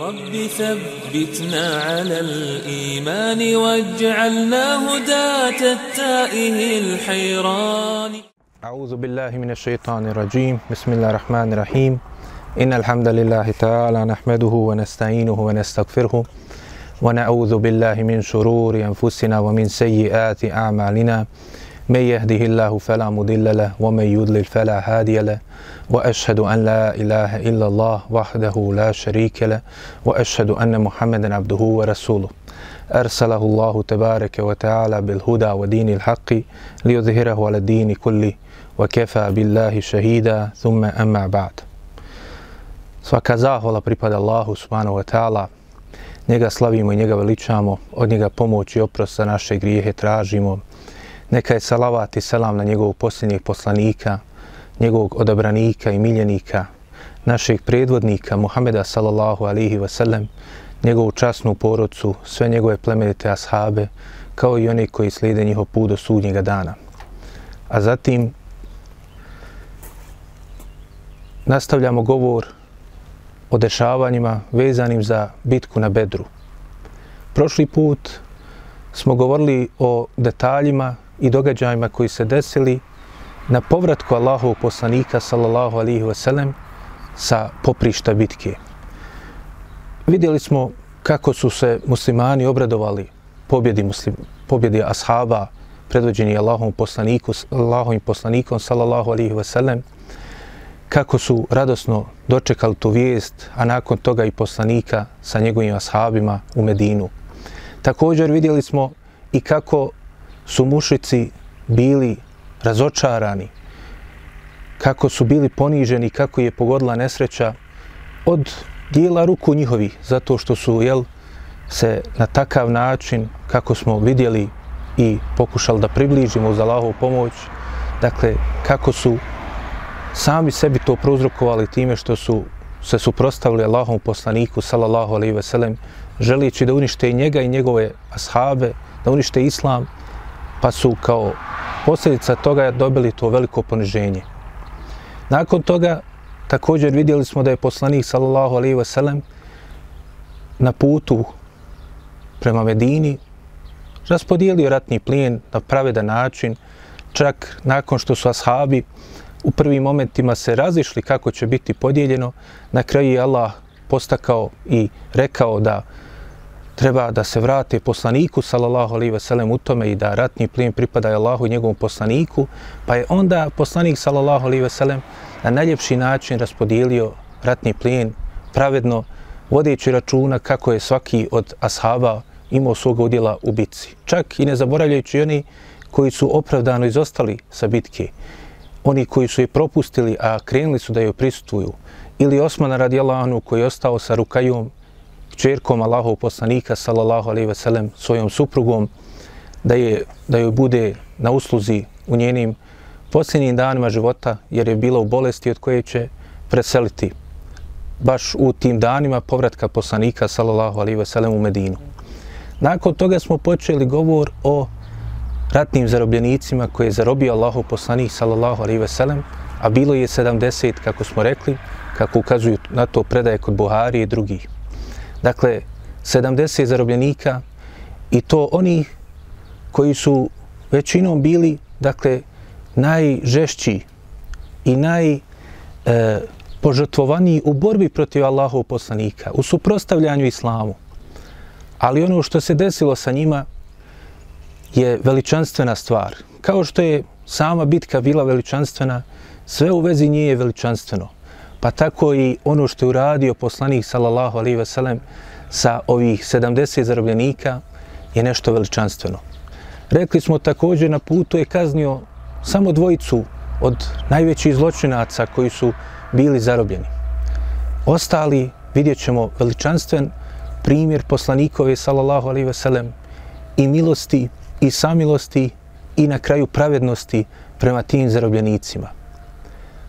رب ثبتنا على الإيمان واجعلنا هداة التائه الحيران. أعوذ بالله من الشيطان الرجيم. بسم الله الرحمن الرحيم. إن الحمد لله تعالى نحمده ونستعينه ونستغفره ونعوذ بالله من شرور أنفسنا ومن سيئات أعمالنا. من يهده الله فلا مضل له ومن يضلل فلا هادي له واشهد ان لا اله الا الله وحده لا شريك له واشهد ان محمدا عبده ورسوله ارسله الله تبارك وتعالى بالهدى ودين الحق ليظهره على الدين كله وكفى بالله شهيدا ثم اما بعد Svaka zahvala pripada Allahu subhanahu wa ta'ala. Njega slavimo i njega veličamo, od njega pomoć i oprost za naše grijehe tražimo. Neka je salavat i selam na njegovog posljednjeg poslanika, njegovog odabranika i miljenika, našeg predvodnika Muhameda sallallahu alihi wasallam, njegovu časnu porodcu, sve njegove plemenite ashabe, kao i one koji slijede njihov put do sudnjega dana. A zatim nastavljamo govor o dešavanjima vezanim za bitku na Bedru. Prošli put smo govorili o detaljima i događajima koji se desili na povratku Allahovog poslanika sallallahu alihi wasallam sa poprišta bitke. Vidjeli smo kako su se muslimani obradovali pobjedi, muslim, pobjedi ashaba predvođeni Allahovom poslaniku, Allahovim poslanikom sallallahu alihi wasallam kako su radosno dočekali tu vijest, a nakon toga i poslanika sa njegovim ashabima u Medinu. Također vidjeli smo i kako su mušici bili razočarani, kako su bili poniženi, kako je pogodila nesreća od dijela ruku njihovi, zato što su jel, se na takav način, kako smo vidjeli i pokušali da približimo uz Allahovu pomoć, dakle, kako su sami sebi to prouzrokovali time što su se suprostavili Allahom poslaniku, sallallahu alaihi ve sellem, želići da unište i njega i njegove ashabe, da unište islam, pa su kao posljedica toga dobili to veliko poniženje. Nakon toga također vidjeli smo da je poslanik sallallahu alejhi ve sellem na putu prema Medini raspodijelio ratni plijen na pravedan način, čak nakon što su ashabi u prvim momentima se razišli kako će biti podijeljeno, na kraju je Allah postakao i rekao da treba da se vrate poslaniku sallallahu alejhi ve sellem u tome i da ratni plijen pripada Allahu i njegovom poslaniku, pa je onda poslanik sallallahu alejhi ve sellem na najljepši način raspodijelio ratni plijen pravedno vodeći računa kako je svaki od ashaba imao svog udjela u bitci. Čak i ne zaboravljajući oni koji su opravdano izostali sa bitke, oni koji su je propustili, a krenuli su da joj prisutuju, ili Osmana radijallahu koji je ostao sa Rukajom čerkom Allahov poslanika sallallahu alejhi ve sellem svojom suprugom da je da joj bude na usluzi u njenim posljednjim danima života jer je bila u bolesti od koje će preseliti baš u tim danima povratka poslanika sallallahu alejhi ve sellem u Medinu. Nakon toga smo počeli govor o ratnim zarobljenicima koje je zarobio Allahov poslanik sallallahu alejhi ve sellem, a bilo je 70 kako smo rekli, kako ukazuju na to predaje kod Buhari i drugih. Dakle, 70 zarobljenika i to oni koji su većinom bili, dakle, najžešći i najpožrtvovaniji e, u borbi protiv Allahov poslanika, u suprostavljanju islamu. Ali ono što se desilo sa njima je veličanstvena stvar. Kao što je sama bitka bila veličanstvena, sve u vezi nije veličanstveno pa tako i ono što je uradio poslanik sallallahu alaihi ve sellem sa ovih 70 zarobljenika je nešto veličanstveno. Rekli smo također na putu je kaznio samo dvojicu od najvećih zločinaca koji su bili zarobljeni. Ostali vidjet ćemo veličanstven primjer poslanikove sallallahu alaihi ve sellem i milosti i samilosti i na kraju pravednosti prema tim zarobljenicima.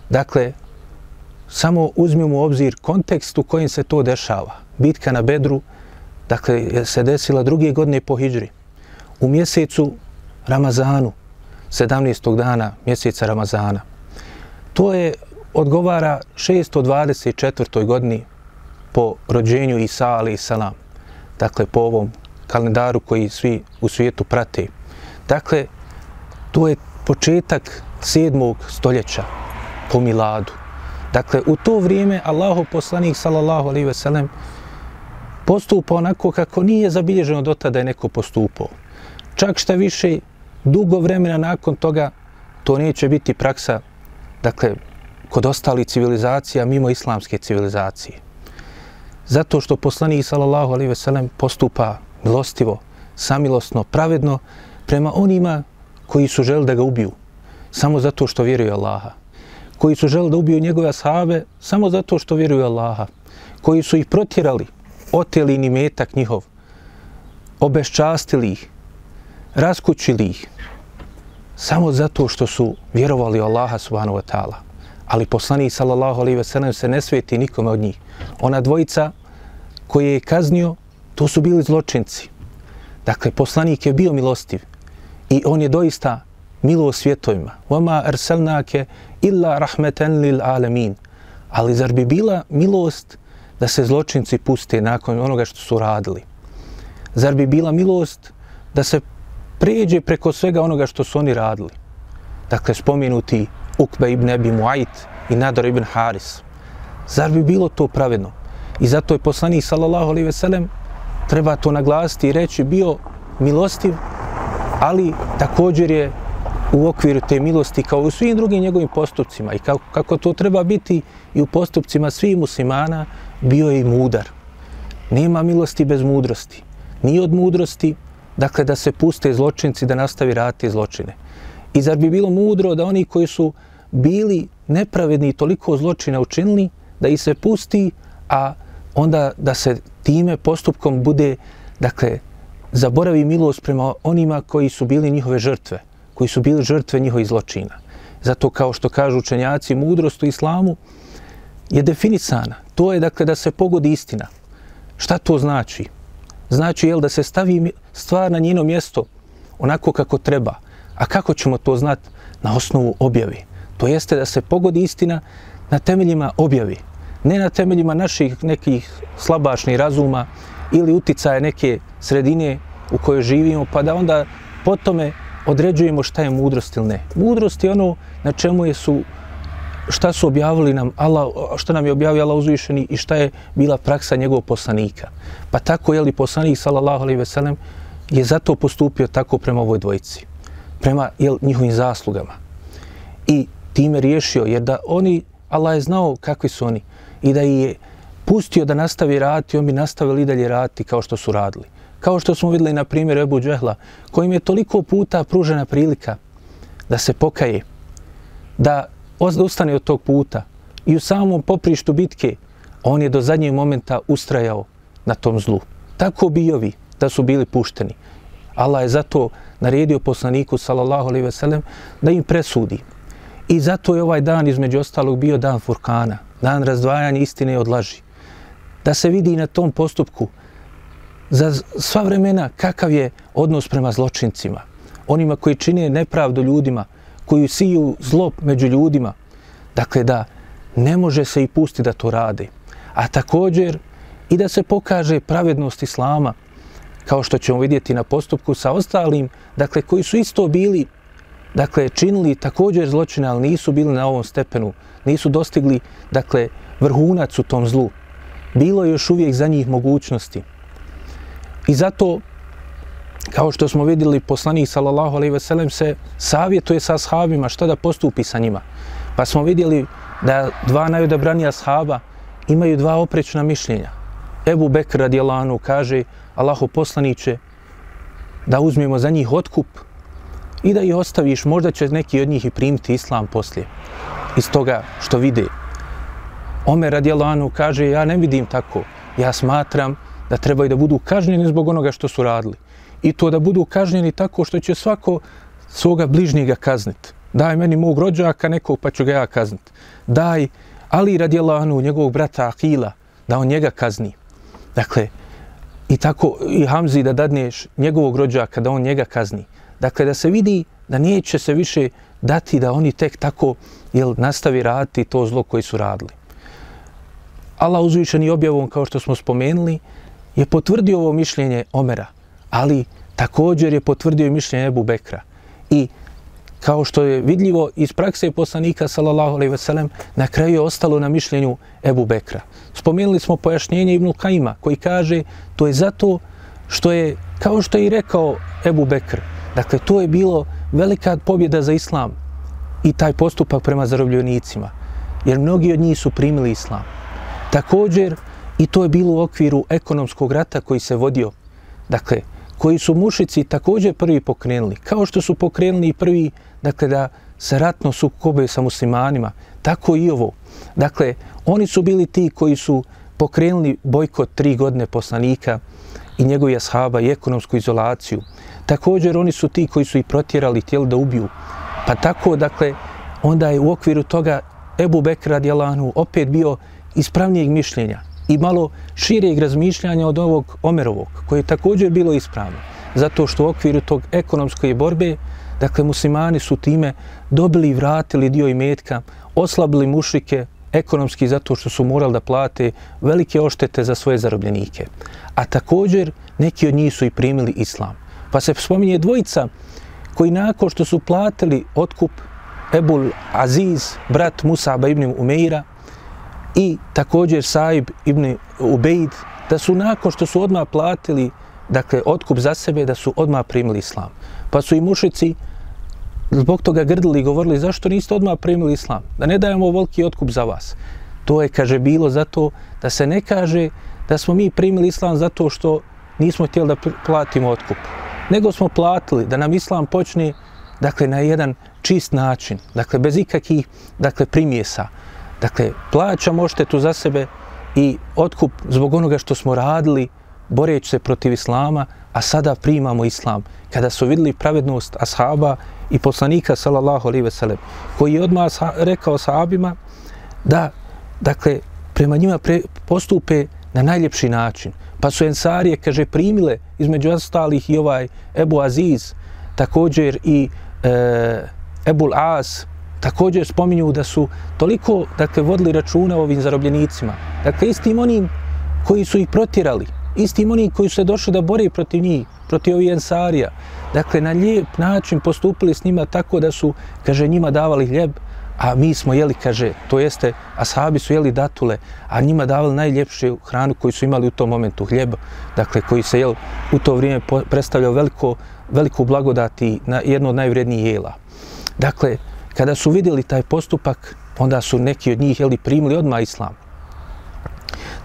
Dakle, samo uzmimo u obzir kontekst u kojem se to dešava. Bitka na Bedru, dakle, se desila druge godine po Hidžri. U mjesecu Ramazanu, 17. dana mjeseca Ramazana. To je odgovara 624. godini po rođenju Isa ali salam. Dakle, po ovom kalendaru koji svi u svijetu prate. Dakle, to je početak 7. stoljeća po miladu. Dakle, u to vrijeme Allahu poslanik sallallahu alaihi ve sellem postupa onako kako nije zabilježeno do tada je neko postupao. Čak šta više, dugo vremena nakon toga to neće biti praksa, dakle, kod ostali civilizacija mimo islamske civilizacije. Zato što poslanik sallallahu alejhi ve sellem postupa milostivo, samilosno, pravedno prema onima koji su želi da ga ubiju samo zato što vjeruju Allaha. Koji su želi da ubiju njegove ashave samo zato što vjeruju Allaha. Koji su ih protjerali, oteli ni metak njihov, obeščastili ih, raskućili ih, samo zato što su vjerovali Allaha subhanahu wa ta'ala. Ali poslani sallallahu alaihi ve sellem se ne sveti nikome od njih. Ona dvojica koje je kaznio, to su bili zločinci. Dakle, poslanik je bio milostiv i on je doista milo svjetovima. Vama arsalnake illa rahmeten lil alemin. Ali zar bi bila milost da se zločinci puste nakon onoga što su radili? Zar bi bila milost da se pređe preko svega onoga što su oni radili? Dakle, spomenuti Ukbe ibn Ebi Muajt i Nadar ibn Haris. Zar bi bilo to pravedno? I zato je poslanik sallallahu alaihi ve sellem treba to naglasiti i reći bio milostiv, ali također je u okviru te milosti kao u svim drugim njegovim postupcima i kako, kako to treba biti i u postupcima svih muslimana bio je i mudar. Nema milosti bez mudrosti. Ni od mudrosti, dakle da se puste zločinci da nastavi raditi zločine. I zar bi bilo mudro da oni koji su bili nepravedni i toliko zločina učinili, da ih se pusti, a onda da se time postupkom bude, dakle, zaboravi milost prema onima koji su bili njihove žrtve, koji su bili žrtve njihovih zločina. Zato kao što kažu učenjaci, mudrost u islamu je definisana. To je dakle da se pogodi istina. Šta to znači? Znači jel da se stavi stvar na njeno mjesto onako kako treba. A kako ćemo to znati? Na osnovu objave. To jeste da se pogodi istina na temeljima objavi. Ne na temeljima naših nekih slabašnih razuma ili uticaja neke sredine u kojoj živimo, pa da onda po tome određujemo šta je mudrost ili ne. Mudrost je ono na čemu je su šta su objavili nam Allah, šta nam je objavio Allah uzvišeni i šta je bila praksa njegovog poslanika. Pa tako je li poslanik sallallahu alejhi ve sellem je zato postupio tako prema ovoj dvojici. Prema jel, njihovim zaslugama. I time riješio jer da oni Allah je znao kakvi su oni i da je pustio da nastavi raditi, on bi nastavili dalje raditi kao što su radili. Kao što smo videli na primjer Ebu Džehla, kojim je toliko puta pružena prilika da se pokaje, da ustane od tog puta i u samom poprištu bitke on je do zadnjeg momenta ustrajao na tom zlu. Tako bi i ovi da su bili pušteni. Allah je zato naredio poslaniku sallallahu alejhi ve sellem da im presudi. I zato je ovaj dan između ostalog bio dan Furkana, dan razdvajanja istine od laži. Da se vidi na tom postupku za sva vremena kakav je odnos prema zločincima, onima koji čine nepravdu ljudima, koji siju zlo među ljudima, dakle da ne može se i pusti da to rade. A također i da se pokaže pravednost Islama, kao što ćemo vidjeti na postupku sa ostalim, dakle koji su isto bili, dakle činili također zločine, ali nisu bili na ovom stepenu, nisu dostigli, dakle, vrhunac u tom zlu. Bilo je još uvijek za njih mogućnosti. I zato, kao što smo vidjeli, poslanik sallallahu alejhi ve sellem se savjetuje sa ashabima što da postupi sa njima. Pa smo vidjeli da dva najodabranija ashaba imaju dva oprečna mišljenja. Ebu Bekr radijalanu kaže, Allahu poslaniće, da uzmemo za njih otkup i da ih ostaviš, možda će neki od njih i primiti islam poslije. Iz toga što vide. Omer radijalanu kaže, ja ne vidim tako. Ja smatram da trebaju da budu kažnjeni zbog onoga što su radili. I to da budu kažnjeni tako što će svako svoga bližnjega kazniti. Daj meni mog rođaka nekog pa ću ga ja kazniti. Daj Ali radijalanu njegovog brata Akila da on njega kazni. Dakle, i tako i Hamzi da dadneš njegovog rođaka da on njega kazni. Dakle, da se vidi da neće se više dati da oni tek tako jel, nastavi raditi to zlo koji su radili. Allah uzvišeni objavom, kao što smo spomenuli, je potvrdio ovo mišljenje Omera, ali također je potvrdio i mišljenje Ebu Bekra. I kao što je vidljivo iz prakse poslanika sallallahu alejhi ve sellem na kraju je ostalo na mišljenju Ebu Bekra. Spomenuli smo pojašnjenje Ibn Kajima koji kaže to je zato što je, kao što je i rekao Ebu Bekr, dakle to je bilo velika pobjeda za islam i taj postupak prema zarobljenicima, jer mnogi od njih su primili islam. Također, i to je bilo u okviru ekonomskog rata koji se vodio, dakle, koji su mušici također prvi pokrenuli, kao što su pokrenuli i prvi, dakle, da se ratno sukobe sa muslimanima, tako i ovo. Dakle, oni su bili ti koji su pokrenuli bojkot tri godine poslanika i njegovih ashaba i ekonomsku izolaciju. Također, oni su ti koji su i protjerali tijeli da ubiju. Pa tako, dakle, onda je u okviru toga Ebu Bekr radijalanu opet bio ispravnijeg mišljenja i malo širijeg razmišljanja od ovog Omerovog, koje je također bilo ispravno. Zato što u okviru tog ekonomske borbe, dakle, muslimani su time dobili i vratili dio imetka, oslabili mušike ekonomski zato što su morali da plate velike oštete za svoje zarobljenike. A također, neki od njih su i primili islam. Pa se spominje dvojica koji nakon što su platili otkup Ebul Aziz, brat Musaba ibn Umeira, i također Saib ibn Ubejd, da su nakon što su odmah platili dakle, otkup za sebe, da su odmah primili islam. Pa su i mušici zbog toga grdili i govorili zašto niste odmah primili islam, da ne dajemo veliki otkup za vas. To je, kaže, bilo zato da se ne kaže da smo mi primili islam zato što nismo htjeli da platimo otkup. Nego smo platili da nam islam počne dakle, na jedan čist način, dakle, bez ikakih dakle, primjesa. Dakle, plaćamo oštetu za sebe i otkup zbog onoga što smo radili, boreći se protiv islama, a sada primamo islam. Kada su vidjeli pravednost ashaba i poslanika, sallallahu alaihi veselem, koji je odmah rekao sahabima da, dakle, prema njima pre, postupe na najljepši način. Pa su ensarije, kaže, primile između ostalih i ovaj Ebu Aziz, također i e, Ebul As, također spominju da su toliko dakle, vodili računa ovim zarobljenicima. Dakle, istim onim koji su ih protjerali, istim onim koji su se došli da bore protiv njih, protiv ovih ensarija. Dakle, na lijep način postupili s njima tako da su, kaže, njima davali hljeb, a mi smo jeli, kaže, to jeste, ashabi su jeli datule, a njima davali najljepšu hranu koju su imali u tom momentu, hljeb, dakle, koji se jel, u to vrijeme predstavljao veliko, veliku blagodati na jedno od najvrednijih jela. Dakle, kada su vidjeli taj postupak, onda su neki od njih jeli, primili odmah islam.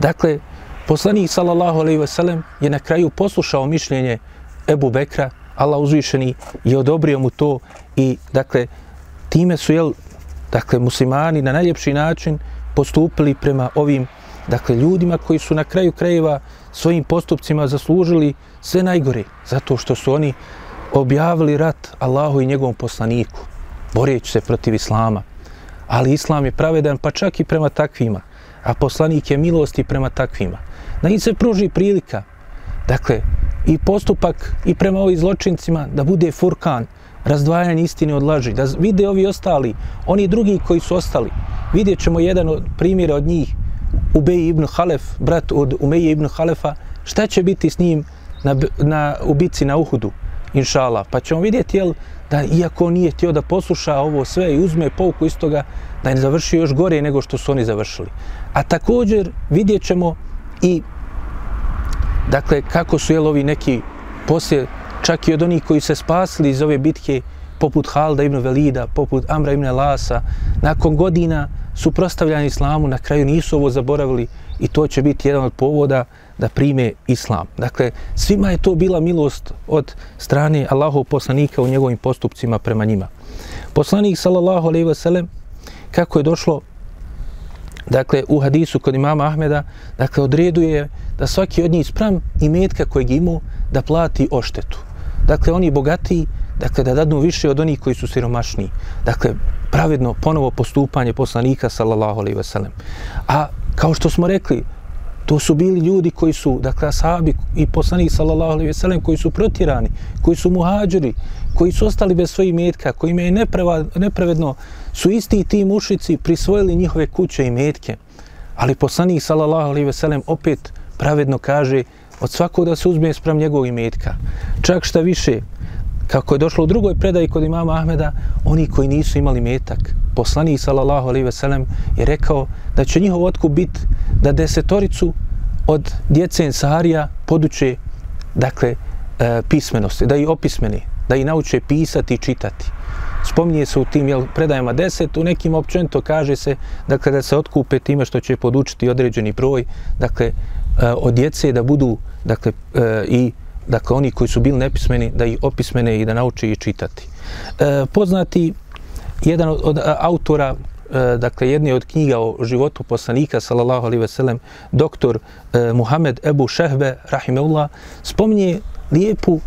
Dakle, poslanik sallallahu alejhi ve sellem je na kraju poslušao mišljenje Ebu Bekra, Allah uzvišeni je odobrio mu to i dakle time su jel dakle muslimani na najljepši način postupili prema ovim dakle ljudima koji su na kraju krajeva svojim postupcima zaslužili sve najgore zato što su oni objavili rat Allahu i njegovom poslaniku boreći se protiv islama. Ali islam je pravedan pa čak i prema takvima, a poslanik je milosti prema takvima. Na njih se pruži prilika, dakle, i postupak i prema ovim zločincima da bude furkan, razdvajanje istine od laži, da vide ovi ostali, oni drugi koji su ostali. Vidjet ćemo jedan od primjera od njih, Ubej ibn Halef, brat od Umeje ibn Halefa, šta će biti s njim na, na ubici na Uhudu, inšala. Pa ćemo vidjeti, jel, da iako nije htio da posluša ovo sve i uzme pouku iz toga, da je završio još gore nego što su oni završili. A također vidjet ćemo i dakle kako su jel ovi neki poslije čak i od onih koji se spasili iz ove bitke poput Halda ibn Velida, poput Amra ibn Lasa, nakon godina su prostavljani islamu, na kraju nisu ovo zaboravili i to će biti jedan od povoda da prime islam. Dakle, svima je to bila milost od strane Allahov poslanika u njegovim postupcima prema njima. Poslanik, sallallahu alaihi wasallam, kako je došlo dakle, u hadisu kod imama Ahmeda, dakle, odreduje da svaki od njih spram i metka kojeg imao da plati oštetu. Dakle, oni bogati, dakle, da dadnu više od onih koji su siromašni. Dakle, pravedno ponovo postupanje poslanika, sallallahu alaihi wasallam. A kao što smo rekli, To su bili ljudi koji su, dakle, sahabi i poslanik sallallahu alejhi ve sellem koji su protirani, koji su muhadžiri, koji su ostali bez svojih metka, koji im je nepravedno, su isti ti mušici prisvojili njihove kuće i metke. Ali poslanik sallallahu alejhi ve sellem opet pravedno kaže od svakog da se uzme sprem njegovog imetka. Čak šta više, kako je došlo u drugoj predaji kod imama Ahmeda, oni koji nisu imali metak, poslanik sallallahu alejhi ve sellem je rekao da će njihov otkup biti da desetoricu od djece Ensarija poduče dakle, e, pismenosti, da i opismeni, da i nauče pisati i čitati. Spominje se u tim jel, predajama deset, u nekim općenito kaže se dakle, da se otkupe time što će podučiti određeni broj dakle, e, od djece da budu dakle, e, i dakle, oni koji su bili nepismeni da i opismene i da nauče i čitati. E, poznati jedan od, od autora E, dakle, jedne od knjiga o životu poslanika, sallallahu alejhi ve sellem, doktor e, Muhammed Ebu Šehbe, rahimeullah, spominje lijepu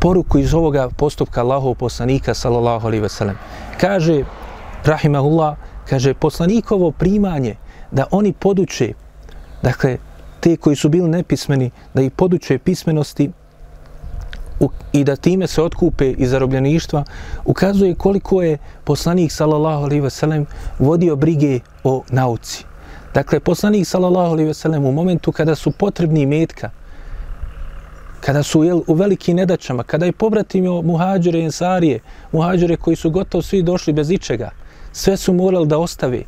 poruku iz ovoga postupka Allahov poslanika, sallallahu alejhi ve sellem. Kaže, rahimeullah, kaže, poslanikovo primanje da oni poduče, dakle, te koji su bili nepismeni, da ih poduče pismenosti, i da time se otkupe iz zarobljeništva, ukazuje koliko je poslanik sallallahu alejhi ve sellem vodio brige o nauci. Dakle, poslanik sallallahu alejhi ve sellem u momentu kada su potrebni metka, kada su jel, u velikim nedaćama, kada je povratimo muhađure i ensarije, muhađure koji su gotovo svi došli bez ičega, sve su morali da ostave,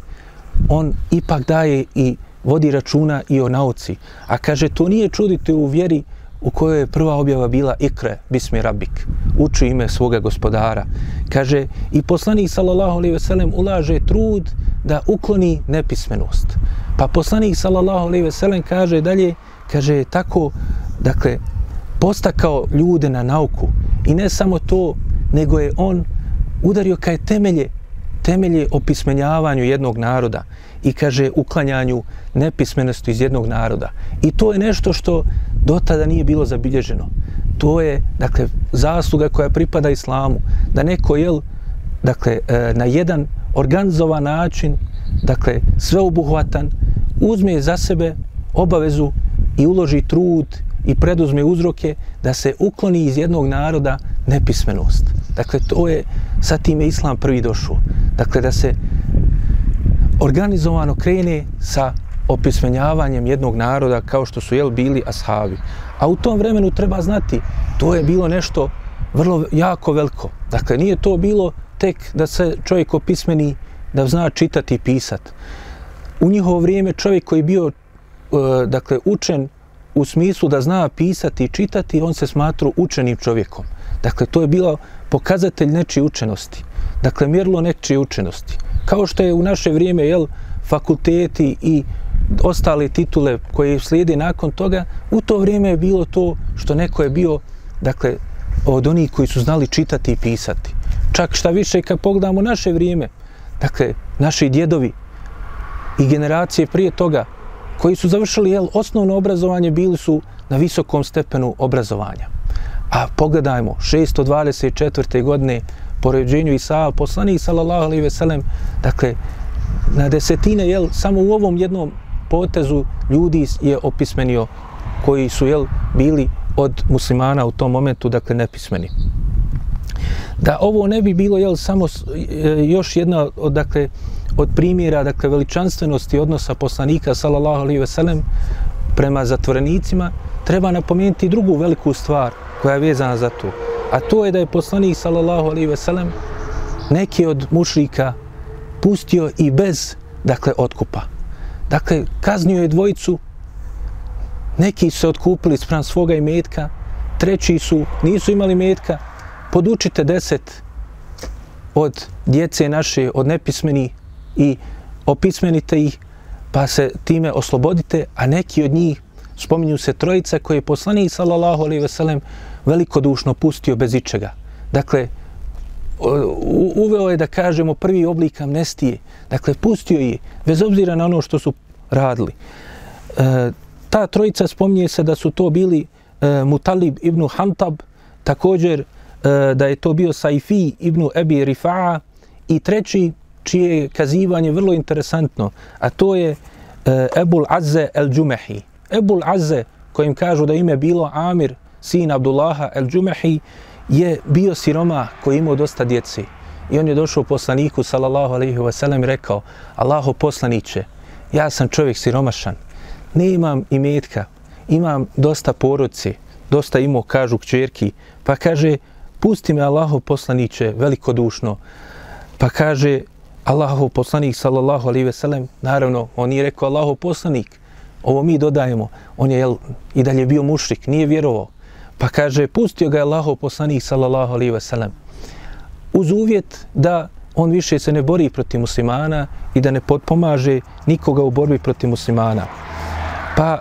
on ipak daje i vodi računa i o nauci. A kaže, to nije čuditi u vjeri u kojoj je prva objava bila Ikre, Bismi Rabik, uči ime svoga gospodara. Kaže, i poslanik sallallahu alaihi veselem ulaže trud da ukloni nepismenost. Pa poslanik sallallahu alaihi veselem kaže dalje, kaže, tako, dakle, postakao ljude na nauku. I ne samo to, nego je on udario kaj temelje, temelje opismenjavanju jednog naroda i kaže uklanjanju nepismenosti iz jednog naroda. I to je nešto što do tada nije bilo zabilježeno. To je, dakle, zasluga koja pripada islamu. Da neko, jel, dakle, e, na jedan organizovan način, dakle, sveobuhvatan, uzme za sebe obavezu i uloži trud i preduzme uzroke da se ukloni iz jednog naroda nepismenost. Dakle, to je, sa time islam prvi došao. Dakle, da se organizovano krene sa opismenjavanjem jednog naroda kao što su jel bili ashabi. A u tom vremenu treba znati, to je bilo nešto vrlo jako veliko. Dakle, nije to bilo tek da se čovjek opismeni, da zna čitati i pisat. U njihovo vrijeme čovjek koji bio e, dakle, učen u smislu da zna pisati i čitati, on se smatru učenim čovjekom. Dakle, to je bilo pokazatelj nečije učenosti. Dakle, mjerilo nečije učenosti. Kao što je u naše vrijeme, jel, fakulteti i ostale titule koje slijede nakon toga, u to vrijeme je bilo to što neko je bio, dakle, od onih koji su znali čitati i pisati. Čak šta više, kad pogledamo naše vrijeme, dakle, naši djedovi i generacije prije toga, koji su završili jel, osnovno obrazovanje, bili su na visokom stepenu obrazovanja. A pogledajmo, 624. godine po ređenju Isa, poslanik sallallahu alejhi ve sellem, dakle na desetine jel samo u ovom jednom potezu ljudi je opismenio koji su jel bili od muslimana u tom momentu dakle nepismeni. Da ovo ne bi bilo jel samo e, još jedna od dakle od primjera dakle veličanstvenosti odnosa poslanika sallallahu alejhi veselem, prema zatvorenicima treba napomenuti drugu veliku stvar koja je vezana za to a to je da je poslanik sallallahu alejhi ve sellem neki od mušrika pustio i bez dakle otkupa. Dakle, kaznio je dvojicu, neki su se otkupili sprem svoga imetka, treći su, nisu imali metka, podučite deset od djece naše, od nepismeni i opismenite ih, pa se time oslobodite, a neki od njih, spominju se trojica koje je poslanik sallallahu alejhi ve sellem velikodušno pustio bez ičega. Dakle, uveo je da kažemo prvi oblik amnestije. Dakle, pustio je, bez obzira na ono što su radili. E, ta trojica spominje se da su to bili e, Mutalib ibn Hantab, također e, da je to bio Saifi ibn Ebi Rifa'a i treći čije je kazivanje vrlo interesantno, a to je e, Ebul Azze el Džumehi. Ebul Azze, kojim kažu da ime bilo Amir, sin Abdullaha el Džumehi, je bio siroma koji imao dosta djeci. I on je došao poslaniku, sallallahu alaihi wasallam, i rekao, Allaho poslaniće, ja sam čovjek siromašan, ne imam imetka, imam dosta porodci, dosta imao, kažu kćerki, pa kaže, pusti me Allaho poslaniće velikodušno, pa kaže, Allahov poslanik, sallallahu alaihi ve sellem, naravno, on nije rekao Allahov poslanik, ovo mi dodajemo, on je jel, i dalje bio mušrik, nije vjerovao, pa kaže, pustio ga je Allahov poslanik, sallallahu alaihi ve sellem, uz uvjet da on više se ne bori protiv muslimana i da ne potpomaže nikoga u borbi protiv muslimana. Pa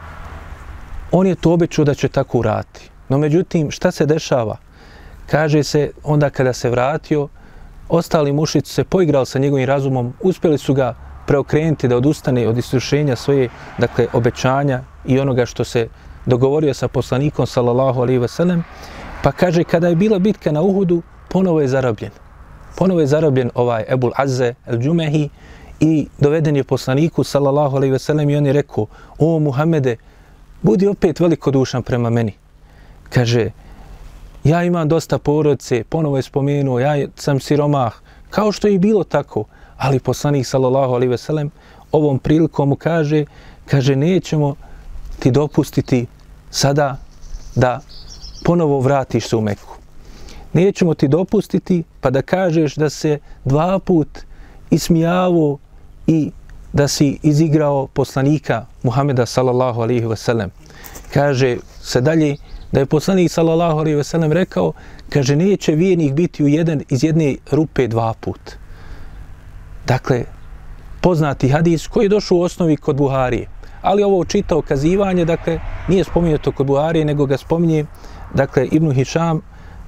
on je to obećao da će tako urati. No međutim, šta se dešava? Kaže se, onda kada se vratio, ostali mušici se poigrali sa njegovim razumom, uspjeli su ga preokrenuti da odustane od istrušenja svoje, dakle, obećanja i onoga što se dogovorio sa poslanikom, sallallahu alaihi wasallam, pa kaže, kada je bila bitka na Uhudu, ponovo je zarobljen. Ponovo je zarobljen ovaj Ebul Azze el Džumehi i doveden je poslaniku, sallallahu alaihi wasallam, i on je rekao, o Muhammede, budi opet velikodušan prema meni. Kaže, ja imam dosta porodice, ponovo je spomenuo, ja sam siromah, kao što je i bilo tako, ali poslanik sallallahu alejhi ve sellem ovom prilikom mu kaže, kaže nećemo ti dopustiti sada da ponovo vratiš se u Meku. Nećemo ti dopustiti pa da kažeš da se dva put ismijavo i da si izigrao poslanika Muhameda sallallahu alejhi ve sellem. Kaže se dalje, da je poslanik sallallahu alejhi ve sellem rekao kaže neće vjernik biti u jedan iz jedne rupe dva put. Dakle poznati hadis koji je došao u osnovi kod Buharije. Ali ovo čita okazivanje, dakle, nije spomenuto kod Buharije, nego ga spominje, dakle, Ibn Hišam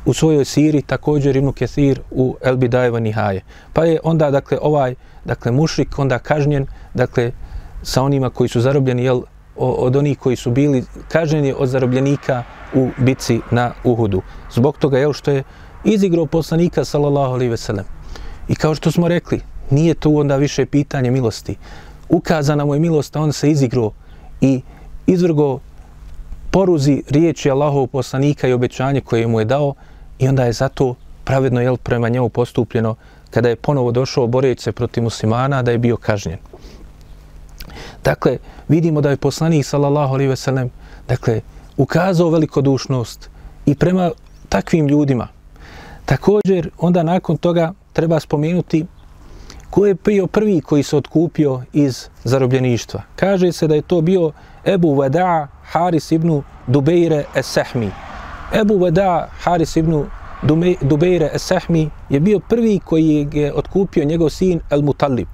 u svojoj siri, također Ibn Kethir u El Bidajeva Nihaje. Pa je onda, dakle, ovaj, dakle, mušrik onda kažnjen, dakle, sa onima koji su zarobljeni, jel, od onih koji su bili kažnjeni od zarobljenika u bici na Uhudu. Zbog toga je što je izigrao poslanika sallallahu alejhi ve sellem. I kao što smo rekli, nije to onda više pitanje milosti. Ukazana mu je milost, on se izigrao i izvrgo poruzi riječi Allahov poslanika i obećanje koje mu je dao i onda je zato pravedno jel, prema njemu postupljeno kada je ponovo došao boreći se protiv muslimana da je bio kažnjen. Dakle, vidimo da je poslanik sallallahu alejhi ve sellem dakle ukazao velikodušnost i prema takvim ljudima. Također, onda nakon toga treba spomenuti ko je bio prvi koji se odkupio iz zarobljeništva. Kaže se da je to bio Ebu Veda Haris ibn Dubeire Es-Sahmi. Ebu Veda Haris ibn Dubeire Es-Sahmi je bio prvi koji je otkupio njegov sin El Mutalib.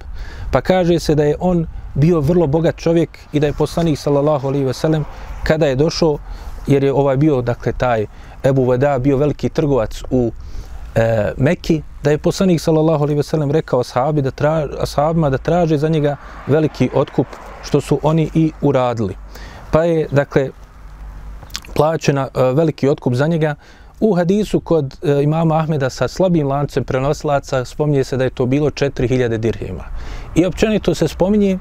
Pa kaže se da je on bio vrlo bogat čovjek i da je poslanik sallallahu alejhi ve sellem kada je došao jer je ovaj bio dakle taj Ebu Veda bio veliki trgovac u e, Mekki da je poslanik sallallahu alejhi ve sellem rekao ashabi da traže ashabima da traže za njega veliki otkup što su oni i uradili pa je dakle plaćena e, veliki otkup za njega U hadisu kod e, imama Ahmeda sa slabim lancem prenosilaca spominje se da je to bilo 4000 dirhima. I općenito se spominje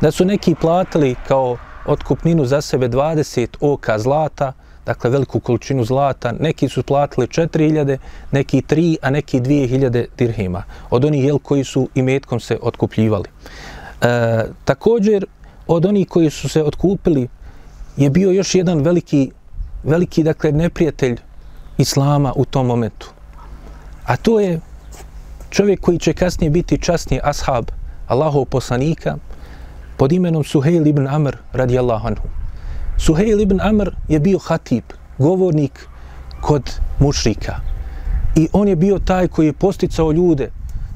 da su neki platili kao otkupninu za sebe 20 oka zlata, dakle veliku količinu zlata, neki su platili 4000, neki 3, a neki 2000 dirhima, od onih jel, koji su i metkom se otkupljivali. E, također, od onih koji su se otkupili je bio još jedan veliki, veliki dakle, neprijatelj Islama u tom momentu. A to je čovjek koji će kasnije biti časni ashab Allahov poslanika, pod imenom Suhejl ibn Amr radijallahu anhu. Suhejl ibn Amr je bio hatib, govornik kod mušrika. I on je bio taj koji je posticao ljude,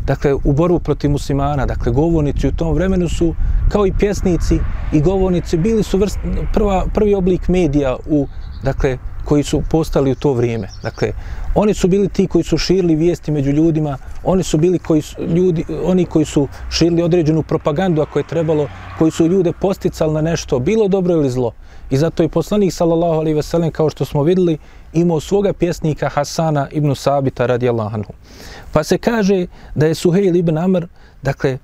dakle, u borbu protiv muslimana, dakle, govornici u tom vremenu su, kao i pjesnici i govornici, bili su vrst, prva, prvi oblik medija u, dakle, koji su postali u to vrijeme. Dakle, oni su bili ti koji su širili vijesti među ljudima, oni su bili koji su, ljudi, oni koji su širili određenu propagandu ako je trebalo, koji su ljude posticali na nešto, bilo dobro ili zlo. I zato je poslanik sallallahu alejhi ve sellem kao što smo vidjeli imao svoga pjesnika Hasana ibn Sabita radijallahu anhu. Pa se kaže da je Suhejl ibn Amr, dakle,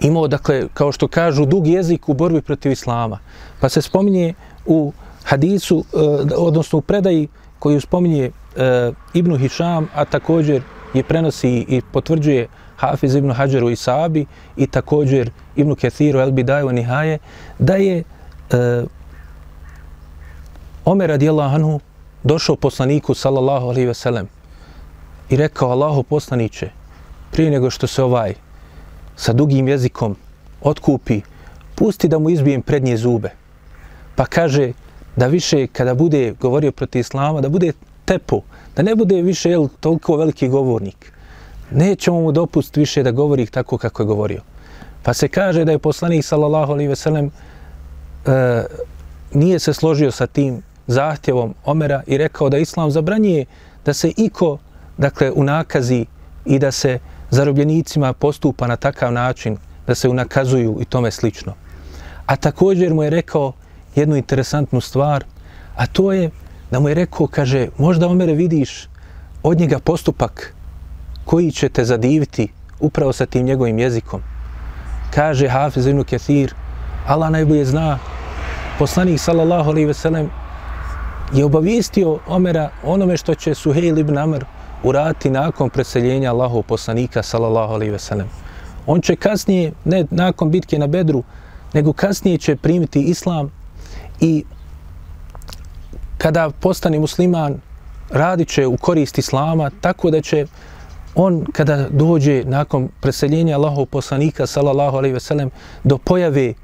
imao, dakle, kao što kažu, dug jezik u borbi protiv Islama. Pa se spominje u hadisu, eh, odnosno u predaji koju spominje e, Ibnu Hišam, a također je prenosi i potvrđuje Hafiz ibn Hađaru i Sabi i također ibn Kethiru el Bidaju Nihaje, da je e, Omer radijallahu anhu došao poslaniku sallallahu alaihi ve sellem i rekao Allahu poslaniće prije nego što se ovaj sa dugim jezikom otkupi pusti da mu izbijem prednje zube. Pa kaže da više kada bude govorio protiv islama da bude tepo da ne bude više jel, toliko veliki govornik nećemo mu dopustiti više da govori tako kako je govorio pa se kaže da je poslanik sallallahu alaihi ve sellem e, nije se složio sa tim zahtjevom Omera i rekao da islam zabranjuje da se iko, dakle, unakazi i da se zarobljenicima postupa na takav način, da se unakazuju i tome slično. A također mu je rekao jednu interesantnu stvar, a to je da mu je rekao, kaže, možda Omere vidiš od njega postupak koji će te zadiviti upravo sa tim njegovim jezikom. Kaže Hafiz ibn Kathir, Allah najbolje zna, poslanik sallallahu alaihi ve sellem je obavijestio Omera onome što će Suhejl ibn Amr urati nakon preseljenja Allahov poslanika sallallahu alaihi ve sellem. On će kasnije, ne nakon bitke na Bedru, nego kasnije će primiti islam i kada postane musliman radit će u korist islama tako da će on kada dođe nakon preseljenja Allahov poslanika sallallahu alaihi ve sellem do pojave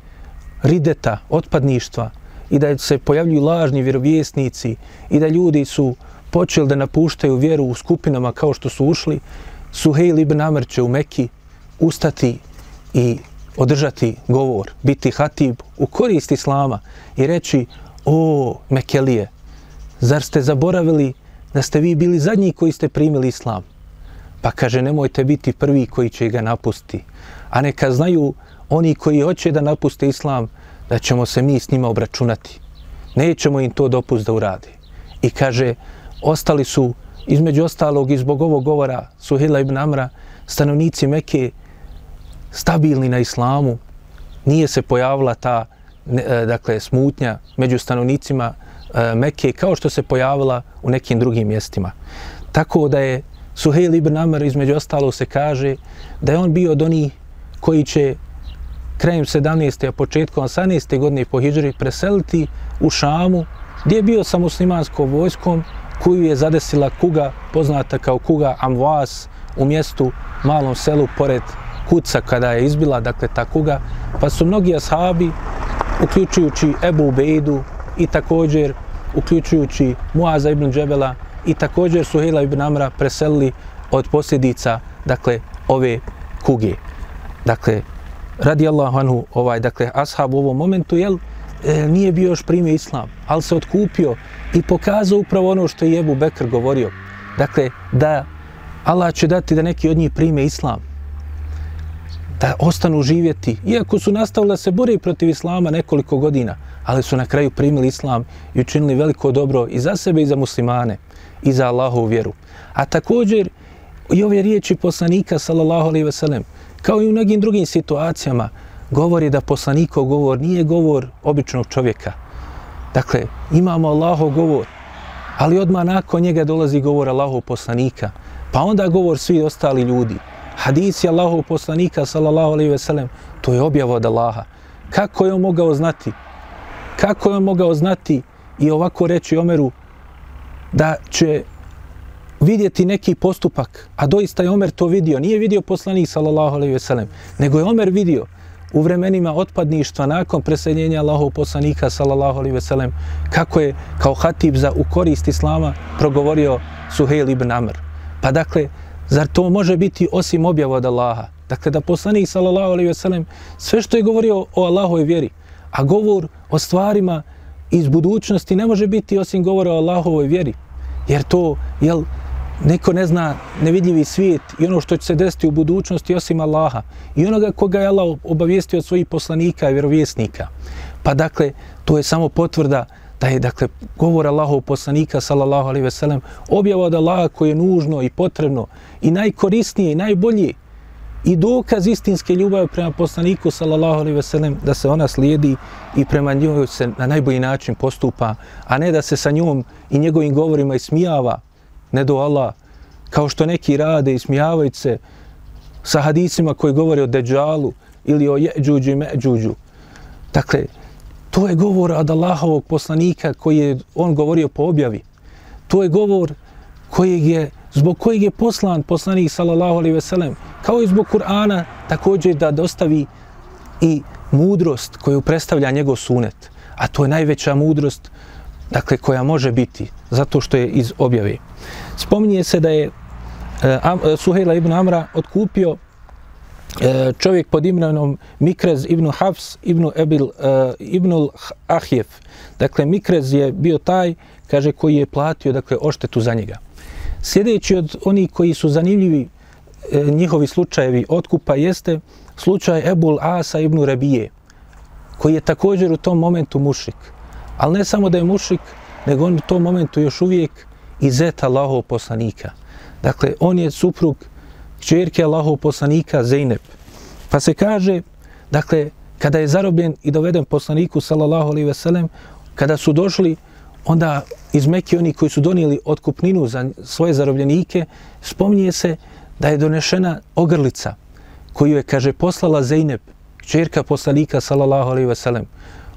rideta, otpadništva, i da se pojavljuju lažni vjerovjesnici i da ljudi su počeli da napuštaju vjeru u skupinama kao što su ušli, Suhejl ibn Amr će u Meki ustati i održati govor, biti hatib u korist Islama i reći o Mekelije, zar ste zaboravili da ste vi bili zadnji koji ste primili Islam? Pa kaže, nemojte biti prvi koji će ga napustiti. A neka znaju oni koji hoće da napuste Islam, da ćemo se mi s njima obračunati. Nećemo im to dopust da urade. I kaže, ostali su, između ostalog, i zbog ovog govora Suhila ibn Amra, stanovnici Mekke stabilni na islamu, nije se pojavila ta e, dakle, smutnja među stanovnicima E, Mekke kao što se pojavila u nekim drugim mjestima. Tako da je Suhejl ibn Amr između ostalo se kaže da je on bio od onih koji će krajem 17. a početkom 18. godine po Hidžri preseliti u Šamu, gdje je bio sa muslimanskom vojskom koju je zadesila kuga, poznata kao kuga Amvas, u mjestu, malom selu, pored kuca kada je izbila, dakle ta kuga, pa su mnogi ashabi, uključujući Ebu Ubejdu i također uključujući Muaza ibn Džebela i također Suhejla ibn Amra preselili od posljedica, dakle, ove kuge. Dakle, radi Allahu anhu, ovaj, dakle, ashab u ovom momentu, jel, e, nije bio još primio islam, ali se odkupio i pokazao upravo ono što je Ebu Bekr govorio. Dakle, da Allah će dati da neki od njih prime islam, da ostanu živjeti, iako su nastavili da se bore protiv islama nekoliko godina, ali su na kraju primili islam i učinili veliko dobro i za sebe i za muslimane i za Allahovu vjeru. A također i ove riječi poslanika sallallahu alaihi ve sellem, kao i u mnogim drugim situacijama, govori da poslanikov govor nije govor običnog čovjeka. Dakle, imamo Allahov govor, ali odmah nakon njega dolazi govor Allahov poslanika, pa onda govor svi ostali ljudi. Hadisi Allahov poslanika, sallallahu alejhi ve sellem, to je objava od Allaha. Kako je on mogao znati? Kako je on mogao znati i ovako reći Omeru da će vidjeti neki postupak, a doista je Omer to vidio, nije vidio poslanik sallallahu alejhi ve sellem, nego je Omer vidio u vremenima otpadništva nakon preseljenja Allahov poslanika sallallahu alejhi ve sellem kako je kao hatib za u korist islama progovorio Suhejl ibn Amr. Pa dakle, zar to može biti osim objava od Allaha? Dakle, da poslanik sallallahu alejhi ve sellem sve što je govorio o Allahovoj vjeri, a govor o stvarima iz budućnosti ne može biti osim govora o Allahovoj vjeri. Jer to, jel, Neko ne zna nevidljivi svijet i ono što će se desiti u budućnosti osim Allaha. I onoga koga je Allah obavijestio od svojih poslanika i vjerovjesnika. Pa dakle, to je samo potvrda da je dakle govor Allahov poslanika sallallahu alaihi ve sellem objava od Allaha koje je nužno i potrebno i najkorisnije i najbolje i dokaz istinske ljubavi prema poslaniku sallallahu alaihi ve sellem da se ona slijedi i prema njoj se na najbolji način postupa a ne da se sa njom i njegovim govorima ismijava ne do Allah kao što neki rade i smijavaju se sa hadisima koji govore o Deđalu ili o Jeđuđu i Međuđu. Dakle, to je govor od Allahovog poslanika koji je on govorio po objavi. To je govor kojeg je, zbog kojeg je poslan poslanik sallallahu alaihi veselem, kao i zbog Kur'ana također da dostavi i mudrost koju predstavlja njegov sunet. A to je najveća mudrost dakle, koja može biti, zato što je iz objave. Spominje se da je uh, Suhejla ibn Amra otkupio E, čovjek pod imenom Mikrez ibn Hafs ibn Ebil uh, ibn Ahjef. Dakle, Mikrez je bio taj, kaže, koji je platio dakle, oštetu za njega. Sljedeći od onih koji su zanimljivi e, njihovi slučajevi otkupa jeste slučaj Ebul Asa ibn Rabije, koji je također u tom momentu mušik. Ali ne samo da je mušik, nego on u tom momentu još uvijek i zeta Allahov poslanika. Dakle, on je suprug čerke Allahov poslanika Zeynep. Pa se kaže, dakle, kada je zarobljen i doveden poslaniku, sallallahu alaihi ve sellem, kada su došli, onda iz Mekke oni koji su donijeli otkupninu za svoje zarobljenike, spominje se da je donešena ogrlica koju je, kaže, poslala Zeynep, čerka poslanika, sallallahu alaihi ve sellem.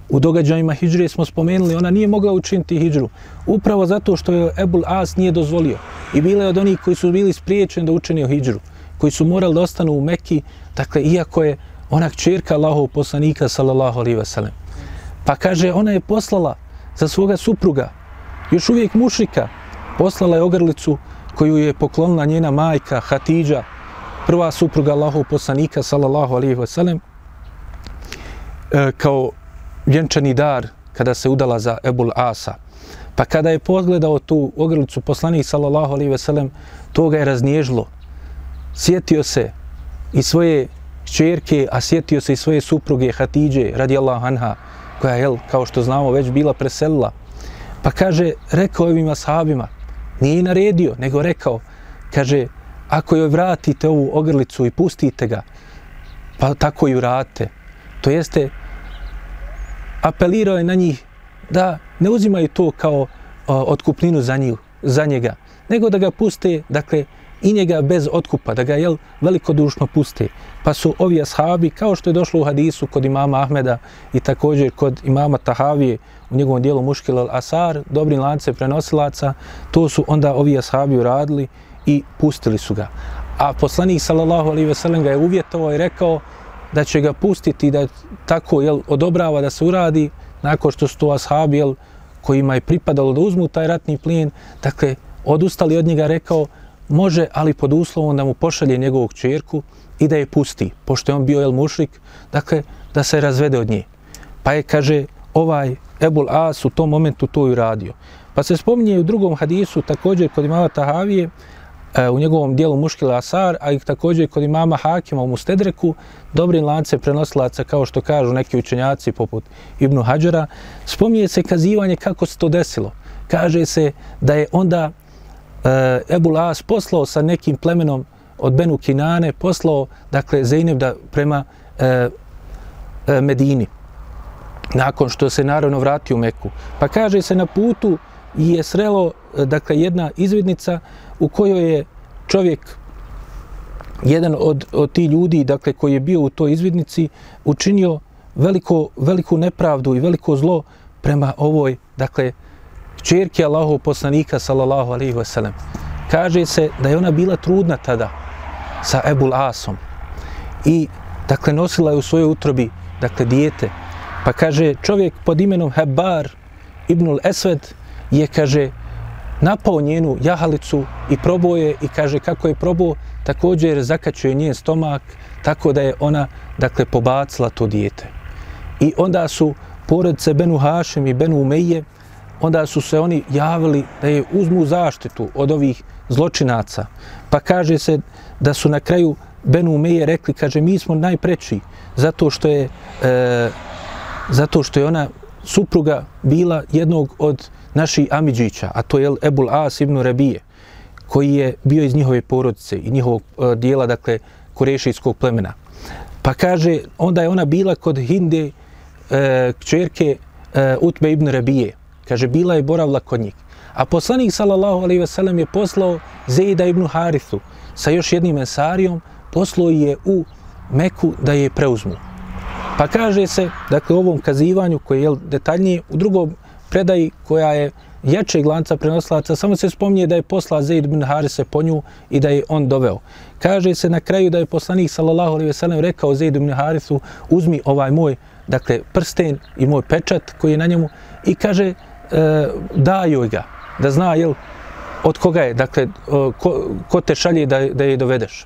U događajima hijđre smo spomenuli, ona nije mogla učiniti hijđru. Upravo zato što je Ebul As nije dozvolio. I bila je od onih koji su bili spriječeni da učinio hijđru. Koji su morali da ostanu u Mekki, dakle, iako je ona čerka Allahov poslanika, sallallahu alaihi ve sellem. Pa kaže, ona je poslala za svoga supruga, još uvijek mušika, poslala je ogrlicu koju je poklonila njena majka Hatidža, prva supruga Allahov poslanika, sallallahu alaihi ve sellem, e, kao vjenčani dar kada se udala za Ebul Asa. Pa kada je pogledao tu ogrlicu poslanik sallallahu alaihi ve sellem, to ga je raznježilo. Sjetio se i svoje čerke, a sjetio se i svoje supruge Hatidže, radijallahu anha, koja je, kao što znamo, već bila preselila. Pa kaže, rekao ovim ashabima, nije naredio, nego rekao, kaže, ako joj vratite ovu ogrlicu i pustite ga, pa tako ju rate. To jeste, apelirao je na njih da ne uzimaju to kao o, otkupninu za, njih, za njega, nego da ga puste, dakle, i njega bez otkupa, da ga jel, velikodušno puste. Pa su ovi ashabi, kao što je došlo u hadisu kod imama Ahmeda i također kod imama Tahavije u njegovom dijelu Muškil al-Asar, dobri lance prenosilaca, to su onda ovi ashabi uradili i pustili su ga. A poslanik sallallahu alejhi ve sellem ga je uvjetovao i rekao da će ga pustiti da tako jel, odobrava da se uradi nakon što su to ashabi jel, kojima je pripadalo da uzmu taj ratni plijen, dakle, odustali od njega rekao, može, ali pod uslovom da mu pošalje njegovog čerku i da je pusti, pošto je on bio el mušrik, dakle, da se razvede od nje. Pa je, kaže, ovaj Ebul As u tom momentu to i radio. Pa se spominje u drugom hadisu, također kod imama Tahavije, e, u njegovom dijelu Muškil Asar, a i također kod imama Hakima u Mustedreku, dobri lance prenosilaca, kao što kažu neki učenjaci poput Ibnu Hadžara, spominje se kazivanje kako se to desilo. Kaže se da je onda e, Ebu poslao sa nekim plemenom od Benu Kinane, poslao, dakle, Zeynep da prema e, e, Medini, nakon što se naravno vratio u Meku. Pa kaže se na putu je srelo, dakle, jedna izvidnica, u kojoj je čovjek jedan od, od ti ljudi dakle koji je bio u toj izvidnici učinio veliko, veliku nepravdu i veliko zlo prema ovoj dakle čerke Allahov poslanika sallallahu alejhi ve sellem kaže se da je ona bila trudna tada sa Ebul Asom i dakle nosila je u svojoj utrobi dakle dijete pa kaže čovjek pod imenom Hebar ibnul Esved je kaže napao njenu jahalicu i probao je i kaže kako je probao, također zakačio njen stomak tako da je ona, dakle, pobacila to dijete. I onda su porodice Benu Hašem i Benu Umeje, onda su se oni javili da je uzmu zaštitu od ovih zločinaca. Pa kaže se da su na kraju Benu Umeje rekli, kaže, mi smo najpreći zato što je, e, zato što je ona supruga bila jednog od naših Amidžića, a to je Ebul As ibn Rabije, koji je bio iz njihove porodice i njihovog e, dijela, dakle, korešijskog plemena. Pa kaže, onda je ona bila kod Hinde, e, kćerke e, Utbe ibn Rabije, Kaže, bila je boravla kod njih. A poslanik sallallahu alaihi ve sellem je poslao Zejda ibn Harithu sa još jednim ensarijom, poslao je u Meku da je preuzmu. Pa kaže se, dakle, u ovom kazivanju koje je detaljnije, u drugom predaji koja je jačeg glanca prenoslaca, samo se spominje da je posla Zaid bin Harise po nju i da je on doveo. Kaže se na kraju da je poslanik sallallahu alejhi ve sellem rekao Zaid bin Harisu uzmi ovaj moj dakle prsten i moj pečat koji je na njemu i kaže e, daju joj ga da zna jel od koga je dakle e, ko, ko te šalje da, da je dovedeš.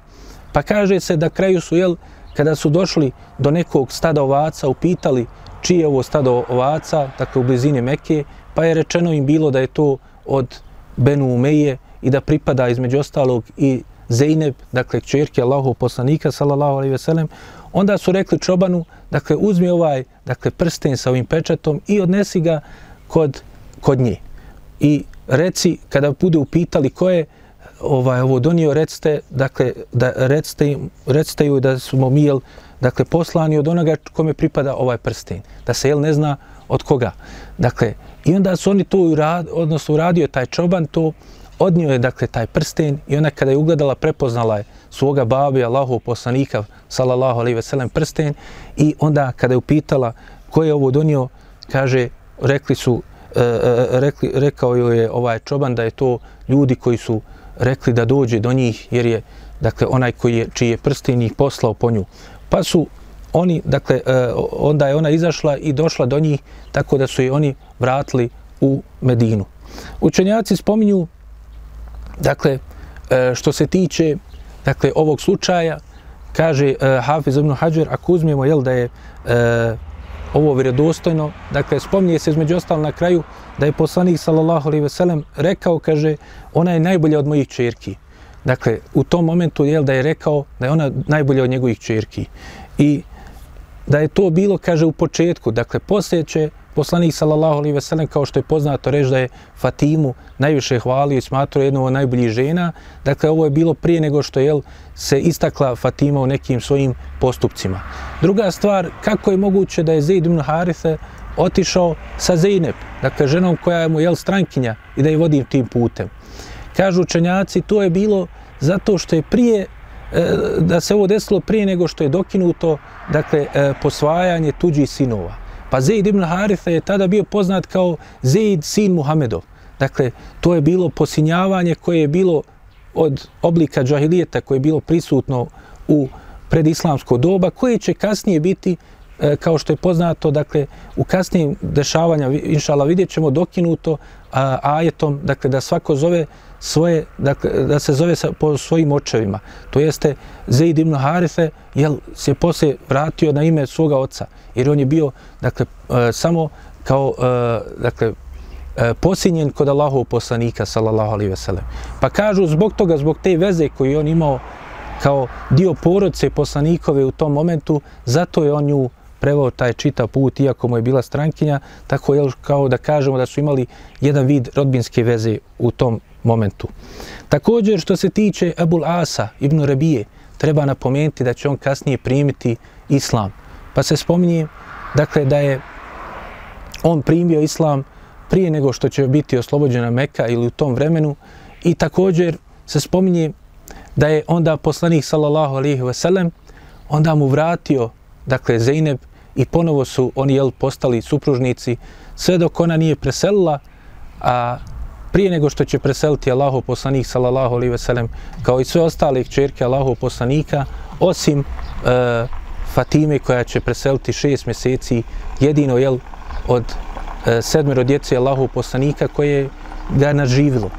Pa kaže se da kraju su jel kada su došli do nekog stada ovaca upitali čije je ovo stado ovaca, dakle u blizini Mekke, pa je rečeno im bilo da je to od Benu Umeje i da pripada između ostalog i Zejneb, dakle čerke Allahov poslanika sallallahu alejhi ve sellem, onda su rekli čobanu, dakle uzmi ovaj, dakle prsten sa ovim pečatom i odnesi ga kod kod nje. I reci kada bude upitali ko je ovaj ovo donio, recite, dakle da recite, recite ju da smo mi jel, dakle poslani od onoga kome pripada ovaj prsten, da se jel ne zna od koga. Dakle, i onda su oni to urad, odnosno uradio taj čoban to odnio je dakle taj prsten i ona kada je ugledala prepoznala je svoga babi Allahu poslanika sallallahu alaihi ve sellem prsten i onda kada je upitala ko je ovo donio kaže rekli su E, e, rekli, rekao joj je ovaj čoban da je to ljudi koji su rekli da dođe do njih jer je dakle onaj koji je čiji je prsten ih poslao po nju. Pa su oni dakle e, onda je ona izašla i došla do njih tako da su je oni vratili u Medinu. Učenjaci spominju Dakle, što se tiče dakle, ovog slučaja, kaže Hafiz ibn Hajar, ako uzmemo jel, da je ovo vjerodostojno, dakle, spominje se između ostalo na kraju da je poslanik sallallahu alejhi ve sellem rekao, kaže, ona je najbolja od mojih čerki. Dakle, u tom momentu je da je rekao da je ona najbolja od njegovih čerki. I da je to bilo, kaže, u početku, dakle, poslije će poslanik sallallahu alejhi ve sellem kao što je poznato reč da je Fatimu najviše hvalio i smatrao jednom od najboljih žena. Dakle ovo je bilo prije nego što je se istakla Fatima u nekim svojim postupcima. Druga stvar, kako je moguće da je Zaid ibn Harise otišao sa Zeynep, dakle ženom koja je mu jel strankinja i da je vodi tim putem. Kažu učenjaci, to je bilo zato što je prije e, da se ovo desilo prije nego što je dokinuto dakle e, posvajanje tuđih sinova. Pa Zaid ibn Haritha je tada bio poznat kao Zaid sin Muhamedov. Dakle, to je bilo posinjavanje koje je bilo od oblika džahilijeta koje je bilo prisutno u predislamsko doba, koje će kasnije biti, E, kao što je poznato, dakle, u kasnijim dešavanja, inšala, vidjet ćemo dokinuto a, ajetom, dakle, da svako zove svoje, dakle, da se zove sa, po svojim očevima. To jeste Zaid ibn Harife, jel se poslije vratio na ime svoga oca, jer on je bio, dakle, e, samo kao, e, dakle, e, posinjen kod Allahov poslanika, sallallahu alaihi veselem. Pa kažu, zbog toga, zbog te veze koju on imao kao dio porodce poslanikove u tom momentu, zato je on nju prevao taj čita put, iako mu je bila strankinja, tako je kao da kažemo da su imali jedan vid rodbinske veze u tom momentu. Također što se tiče Ebul Asa ibn Rabije, treba napomenuti da će on kasnije primiti islam. Pa se spominje dakle, da je on primio islam prije nego što će biti oslobođena Meka ili u tom vremenu i također se spominje da je onda poslanik sallallahu alejhi ve sellem onda mu vratio dakle Zeynep i ponovo su oni jel postali supružnici sve dok ona nije preselila a prije nego što će preseliti Allahov poslanik sallallahu alejhi ve sellem kao i sve ostale kćerke Allahov poslanika osim e, Fatime koja će preseliti šest mjeseci jedino jel od e, sedmero djece Allahov poslanika koje ga naživilo.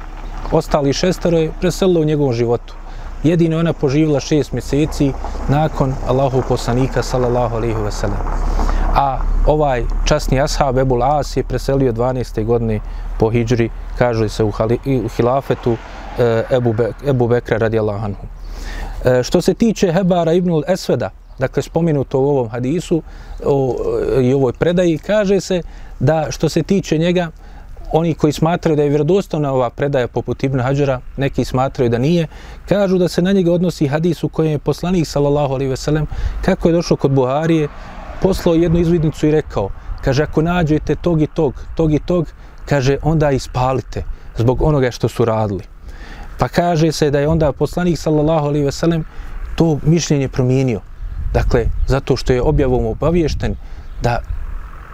Ostali šestero je preselilo u njegovom životu. Jedino ona poživila šest mjeseci nakon Allahu poslanika sallallahu alejhi ve sellem. A ovaj časni ashab Ebul As je preselio 12. godine po hijđri, kaže se u, hali, u hilafetu e, Ebu, Be, Ebu Bekra radijallahu anhu. E, što se tiče Hebara ibn Esveda, dakle spomenuto u ovom hadisu o, eh, i ovoj predaji, kaže se da što se tiče njega, oni koji smatraju da je vjerodostojna ova predaja poput Ibn Hadžara, neki smatraju da nije, kažu da se na njega odnosi hadis u kojem je poslanik sallallahu alejhi ve sellem kako je došao kod Buharije, poslao jednu izvidnicu i rekao, kaže, ako nađete tog i tog, tog i tog, kaže, onda ispalite. zbog onoga što su radili. Pa kaže se da je onda poslanik sallallahu alaihi ve sellem to mišljenje promijenio. Dakle, zato što je objavom obaviješten da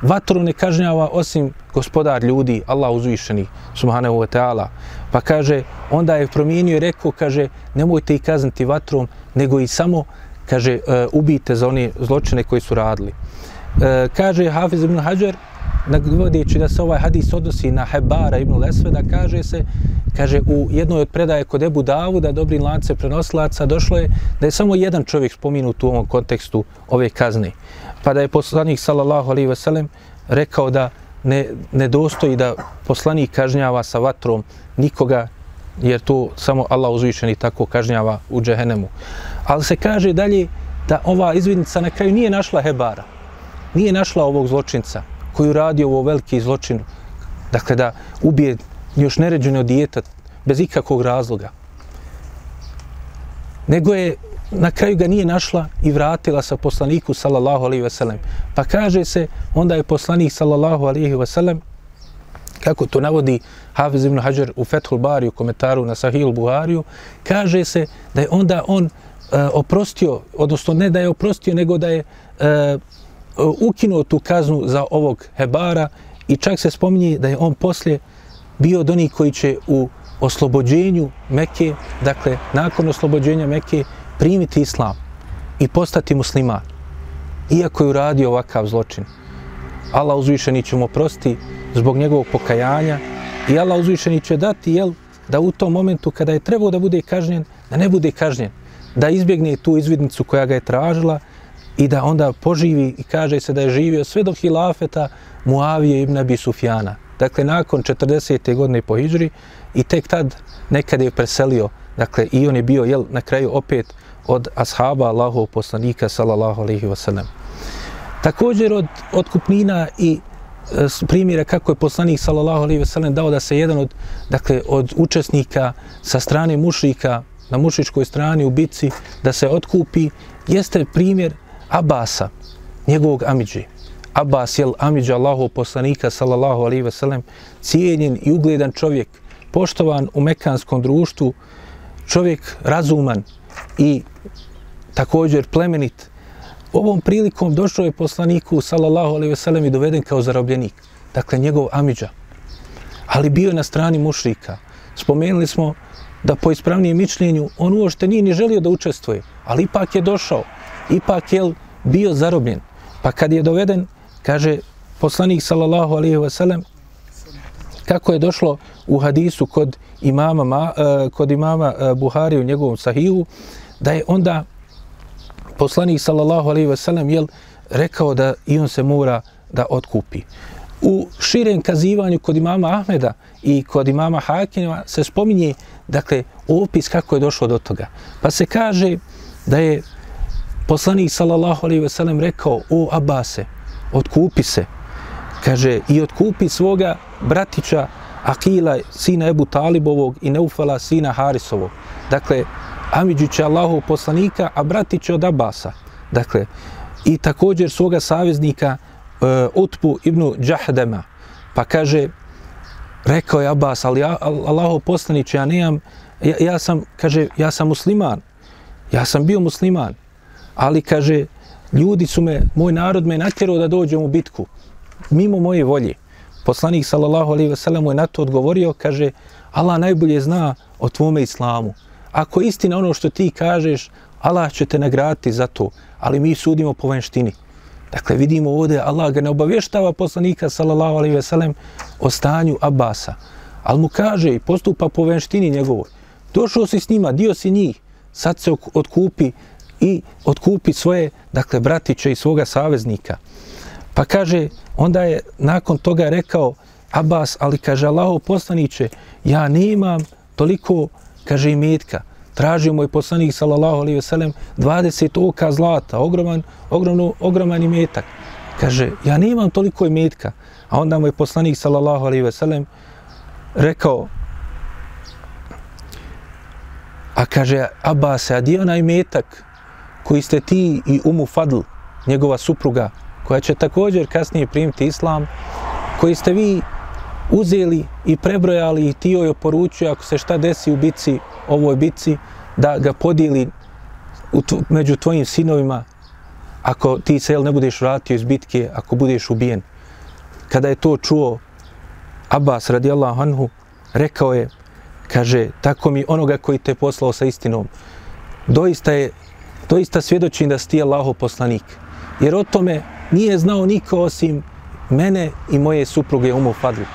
vatru ne kažnjava osim gospodar ljudi, Allah uzvišeni, subhanahu wa ta'ala. Pa kaže, onda je promijenio i rekao, kaže, nemojte ih kazniti vatrom, nego i samo, kaže, e, ubijte za one zločine koji su radili. E, kaže Hafiz ibn Hajar, navodeći da se ovaj hadis odnosi na Hebara ibn Lesveda, kaže se, kaže, u jednoj od predaje kod Ebu Davuda, dobri lance prenosilaca, došlo je da je samo jedan čovjek spominut u ovom kontekstu ove kazne. Pa da je poslanik, sallallahu alaihi veselem rekao da ne, ne dostoji da poslanik kažnjava sa vatrom nikoga, jer to samo Allah uzvišeni tako kažnjava u džehenemu. Ali se kaže dalje da ova izvidnica na kraju nije našla Hebara, nije našla ovog zločinca, koji radi ovo veliki zločin, dakle da ubije još neređeno dijeta bez ikakvog razloga. Nego je na kraju ga nije našla i vratila sa poslaniku sallallahu alaihi ve sellem. Pa kaže se, onda je poslanik sallallahu alaihi ve sellem, kako to navodi Hafiz ibn Hajar u Fethul Bari u komentaru na Sahih Buhariju, kaže se da je onda on uh, oprostio, odnosno ne da je oprostio, nego da je uh, Uh, ukinuo tu kaznu za ovog Hebara i čak se spominje da je on poslije bio od onih koji će u oslobođenju Mekke, dakle, nakon oslobođenja Mekke, primiti islam i postati musliman, iako je uradio ovakav zločin. Allah uzvišeni će mu oprosti zbog njegovog pokajanja i Allah uzvišeni će dati, jel, da u tom momentu kada je trebao da bude kažnjen, da ne bude kažnjen, da izbjegne tu izvidnicu koja ga je tražila i da onda poživi i kaže se da je živio sve do hilafeta Muavije ibn Abi Sufjana. Dakle, nakon 40. godine po Hidžri i tek tad nekad je preselio, dakle, i on je bio, jel, na kraju opet od ashaba Allahov poslanika, sallallahu alaihi wasallam. Također od otkupnina i e, primjera kako je poslanik sallallahu alejhi ve sellem dao da se jedan od dakle od učesnika sa strane mušrika na mušičkoj strani u bici da se otkupi jeste primjer Abasa, njegovog Amidži. Abbas je Amidža Allahov poslanika, sallallahu alaihi ve sellem, cijenjen i ugledan čovjek, poštovan u mekanskom društvu, čovjek razuman i također plemenit. Ovom prilikom došao je poslaniku, sallallahu alaihi ve sellem, i doveden kao zarobljenik. Dakle, njegov Amidža. Ali bio je na strani mušrika. Spomenuli smo da po ispravnijem mišljenju on uošte nije ni želio da učestvuje, ali ipak je došao ipak je bio zarobljen. Pa kad je doveden, kaže poslanik sallallahu alaihi wa sallam, kako je došlo u hadisu kod imama, e, kod imama e, Buhari u njegovom sahihu, da je onda poslanik sallallahu alaihi wa sallam jel, rekao da i on se mora da otkupi. U širem kazivanju kod imama Ahmeda i kod imama Hakima se spominje dakle, opis kako je došlo do toga. Pa se kaže da je poslanik sallallahu alejhi ve sellem rekao o Abase otkupi se. Kaže i otkupi svoga bratića Akila sina Ebu Talibovog i Neufala sina Harisovog. Dakle Amidžića Allahov poslanika a bratić od Abasa. Dakle i također svoga saveznika e, eh, Utpu ibn Džahdema. Pa kaže rekao je Abbas ali ja, Allahov poslanić ja nemam ja, ja sam kaže ja sam musliman. Ja sam bio musliman ali kaže, ljudi su me, moj narod me natjerao da dođem u bitku, mimo moje volje. Poslanik sallallahu alejhi ve sellem je na to odgovorio, kaže, Allah najbolje zna o tvome islamu. Ako istina ono što ti kažeš, Allah će te nagraditi za to, ali mi sudimo po vanštini. Dakle, vidimo ovdje, Allah ga ne obavještava poslanika, sallallahu alejhi ve sellem, o stanju Abasa. Ali mu kaže i postupa po vanštini njegovoj. Došao si s njima, dio si njih, sad se otkupi i otkupi svoje, dakle, bratiće i svoga saveznika. Pa kaže, onda je nakon toga rekao Abbas, ali kaže Allaho poslaniće, ja nemam toliko, kaže, imetka. Tražio moj poslanik, sallallahu alaihi ve sellem, 20 oka zlata, ogroman, ogromno, ogroman imetak. Kaže, ja nemam toliko imetka. A onda moj poslanik, sallallahu alaihi ve sellem, rekao, a kaže, Abbas, a di onaj imetak koji ste ti i Umu Fadl, njegova supruga, koja će također kasnije primiti islam, koji ste vi uzeli i prebrojali i ti joj oporučuje ako se šta desi u bici, ovoj bici, da ga podijeli u tvo, među tvojim sinovima ako ti se jel, ne budeš vratio iz bitke, ako budeš ubijen. Kada je to čuo Abbas radijallahu anhu, rekao je, kaže, tako mi onoga koji te poslao sa istinom, doista je, doista svjedočim da si ti Allahov poslanik. Jer o tome nije znao niko osim mene i moje supruge Umu Fadlu.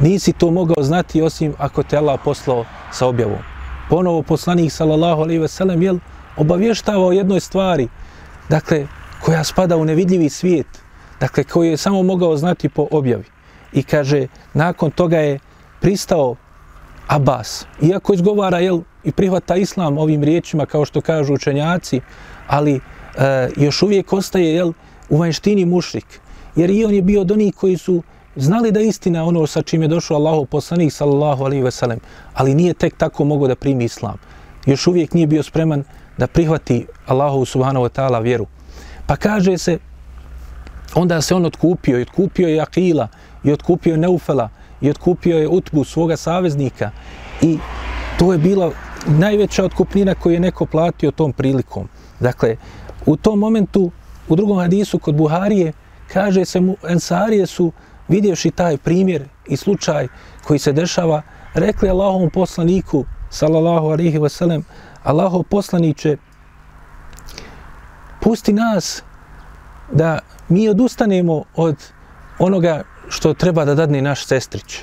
Nisi to mogao znati osim ako te Allah poslao sa objavom. Ponovo poslanik sallallahu alejhi ve sellem jel obavještavao o jednoj stvari, dakle koja spada u nevidljivi svijet, dakle koju je samo mogao znati po objavi. I kaže, nakon toga je pristao Abbas, iako izgovara jel, i prihvata islam ovim riječima kao što kažu učenjaci, ali e, još uvijek ostaje jel, u vanštini mušrik, jer i on je bio od onih koji su znali da istina ono sa čim je došao Allahu poslanik sallallahu alaihi ve sellem, ali nije tek tako mogao da primi islam. Još uvijek nije bio spreman da prihvati Allahu subhanahu wa ta'ala vjeru. Pa kaže se, onda se on otkupio, i otkupio je Akila, i otkupio Neufela, i otkupio je Utbu, svoga saveznika, i to je bila najveća otkupnina koju je neko platio tom prilikom. Dakle, u tom momentu, u drugom hadisu kod Buharije, kaže se mu, Ensarije su vidjevši taj primjer i slučaj koji se dešava, rekli Allahovom poslaniku, sallallahu alihi wasallam, Allahov poslaniće, pusti nas da mi odustanemo od onoga što treba da dadne naš sestrić.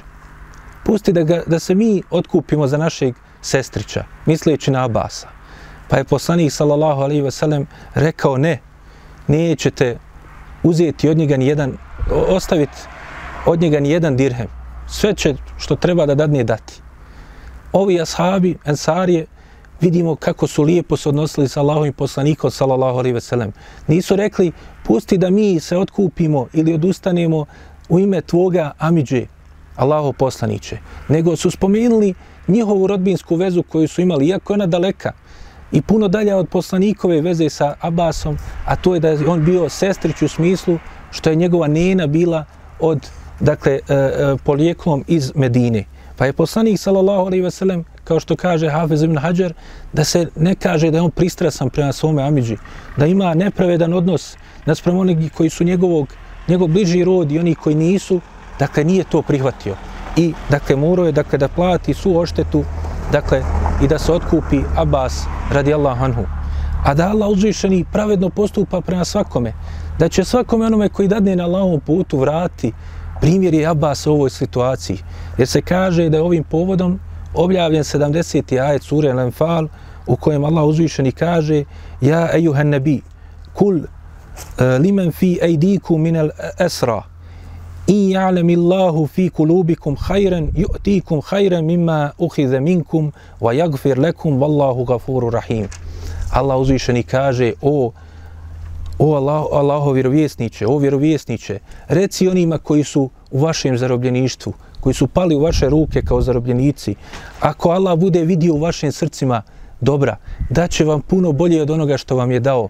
Pusti da, ga, da se mi otkupimo za našeg sestrića, misleći na Abasa. Pa je poslanik, sallallahu alaihi wasallam, rekao ne, nećete uzeti od njega ni jedan, ostaviti od njega ni jedan dirhem. Sve će što treba da dadne dati. Ovi ashabi, ensarije, vidimo kako su lijepo se odnosili sa Allahom i poslanikom, sallallahu alaihi veselem. Nisu rekli, pusti da mi se otkupimo ili odustanemo u ime tvoga Amidže, Allaho poslaniće. Nego su spomenuli njihovu rodbinsku vezu koju su imali, iako je ona daleka i puno dalja od poslanikove veze sa Abbasom, a to je da je on bio sestrić u smislu što je njegova nena bila od dakle, e, e, polijeklom iz Medine. Pa je poslanik, sallallahu alaihi veselem, kao što kaže Hafez ibn Hajar, da se ne kaže da je on pristrasan prema svome Amidži, da ima nepravedan odnos naspram onih koji su njegovog, njegov bliži rod i oni koji nisu, dakle, nije to prihvatio. I, dakle, morao je, dakle, da plati su oštetu, dakle, i da se otkupi Abbas radijallahu anhu. A da Allah uzvišeni pravedno postupa prema svakome, da će svakome onome koji dadne na Allahovom putu vrati, primjer je Abbas u ovoj situaciji. Jer se kaže da je ovim povodom objavljen 70. ajet sure Al-Anfal u kojem Allah uzvišeni kaže Ja ejuhan nebi, kul Eh, limen fi ejdiku minel esra, in ja'lem illahu fi kulubikum hajren, ju'tikum hajren mimma uhize minkum, wa jagfir lekum, wallahu gafuru rahim. Allah uzvišeni kaže, o o Allah, Allaho vjerovjesniče, o vjerovjesniče, reci onima koji su u vašem zarobljeništvu, koji su pali u vaše ruke kao zarobljenici, ako Allah bude vidio u vašim srcima dobra, da će vam puno bolje od onoga što vam je dao,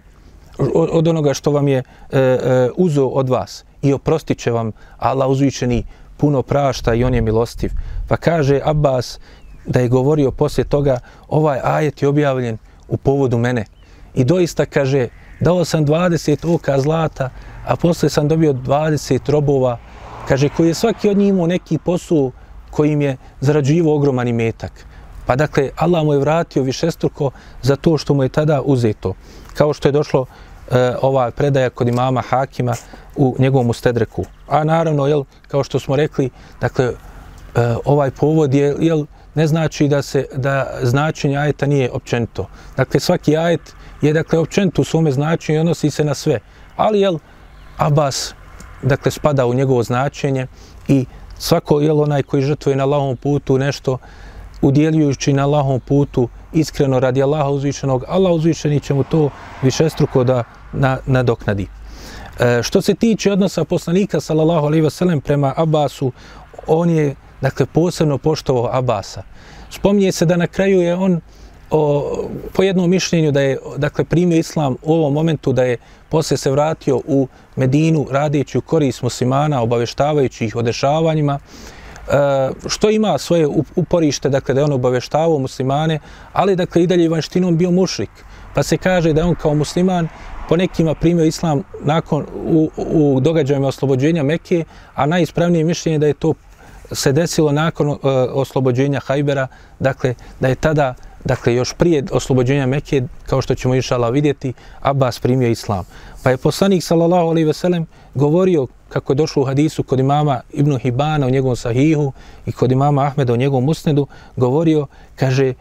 od onoga što vam je e, e, uzo od vas i oprostit će vam Allah uzvičeni puno prašta i on je milostiv. Pa kaže Abbas da je govorio poslije toga, ovaj ajet je objavljen u povodu mene. I doista kaže, dao sam 20 oka zlata, a posle sam dobio 20 robova, kaže, koji je svaki od njih imao neki posao kojim je zarađivo ogroman imetak. Pa dakle, Allah mu je vratio višestruko za to što mu je tada uzeto. Kao što je došlo e, ova predaja kod imama Hakima u njegovom ustedreku. A naravno, jel, kao što smo rekli, dakle, e, ovaj povod je, jel, ne znači da se da značenje ajeta nije općenito. Dakle, svaki ajet je dakle općenito u svome značenju i odnosi se na sve. Ali jel Abbas dakle spada u njegovo značenje i svako jel onaj koji žrtvuje na Allahovom putu nešto udjeljujući na Allahovom putu iskreno radi Allaha uzvišenog, Allah uzvišeni će mu to višestruko da na, nadoknadi. E, što se tiče odnosa poslanika sallallahu alejhi ve sellem prema Abbasu, on je dakle posebno poštovao Abasa. Spominje se da na kraju je on o, po jednom mišljenju da je dakle primio islam u ovom momentu da je posle se vratio u Medinu radeći u korist muslimana, obaveštavajući ih o dešavanjima, što ima svoje uporište, dakle da je on obaveštavao muslimane, ali dakle i dalje vanštinom bio mušrik. Pa se kaže da on kao musliman po nekima primio islam nakon u, u događajima oslobođenja Mekke, a najispravnije mišljenje da je to se desilo nakon uh, oslobođenja Hajbera, dakle da je tada Dakle, još prije oslobođenja Mekke, kao što ćemo išala vidjeti, Abbas primio islam. Pa je poslanik, sallallahu alaihi ve sellem, govorio, kako je došlo u hadisu kod imama Ibnu Hibana u njegovom sahihu i kod imama Ahmeda u njegovom musnedu, govorio, kaže,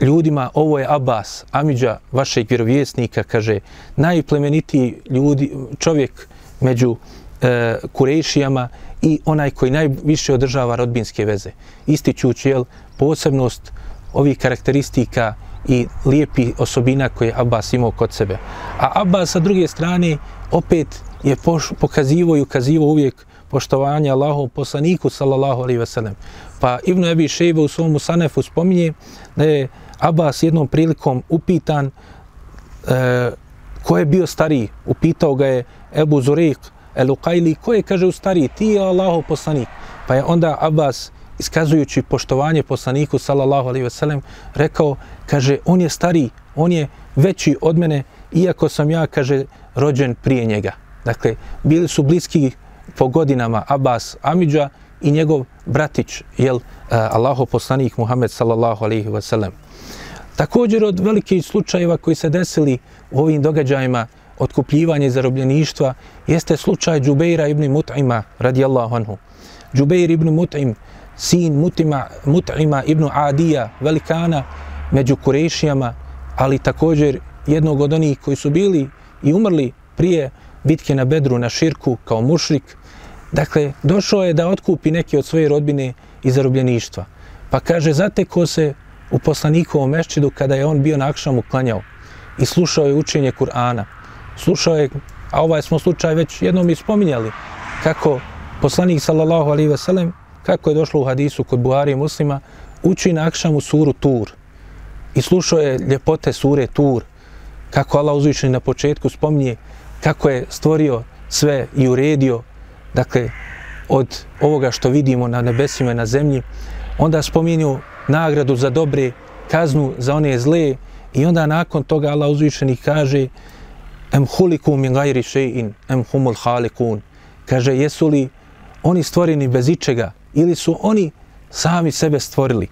ljudima, ovo je Abbas, Amidža, vašeg vjerovjesnika, kaže, najplemenitiji ljudi, čovjek među e, Kurejšijama i onaj koji najviše održava rodbinske veze. Ističući, jel, posebnost ovih karakteristika i lijepi osobina koje Abbas imao kod sebe. A Abbas sa druge strane opet je pokazivo i ukazivo uvijek poštovanje Allahu poslaniku sallallahu alaihi ve sellem. Pa Ibn Abi Šejbe u svom Sanefu spominje da je Abbas jednom prilikom upitan e, ko je bio stariji. Upitao ga je Ebu Zurek el Uqajli, ko je, kaže, u stariji? Ti je Allahu poslanik. Pa je onda Abbas iskazujući poštovanje poslaniku sallallahu alejhi ve sellem rekao kaže on je stari on je veći od mene iako sam ja kaže rođen prije njega dakle bili su bliski po godinama Abbas Amidža i njegov bratić jel eh, Allaho poslanik Muhammed sallallahu alejhi ve sellem također od velikih slučajeva koji se desili u ovim događajima otkupljivanje zarobljeništva jeste slučaj Džubeira ibn Mut'ima radijallahu anhu. Džubeir ibn Mut'im sin Mutima, Mut'ima ibn Adija, velikana među Kurešijama, ali također jednog od onih koji su bili i umrli prije bitke na Bedru na Širku kao mušrik. Dakle, došao je da otkupi neke od svoje rodbine iz zarobljeništva. Pa kaže, zateko se u poslanikovom mešćidu kada je on bio na Akšamu klanjao i slušao je učenje Kur'ana. Slušao je, a ovaj smo slučaj već jednom ispominjali, kako poslanik sallallahu alaihi ve sellem kako je došlo u hadisu kod Buhari i muslima, uči na akšamu suru Tur i slušao je ljepote sure Tur, kako Allah uzvišeni na početku spominje kako je stvorio sve i uredio, dakle, od ovoga što vidimo na nebesima i na zemlji, onda spominju nagradu za dobre, kaznu za one zle i onda nakon toga Allah uzvišeni kaže em huliku min gajri še'in, em humul halikun. Kaže, jesu li oni stvoreni bez ičega, ili su oni sami sebe stvorili.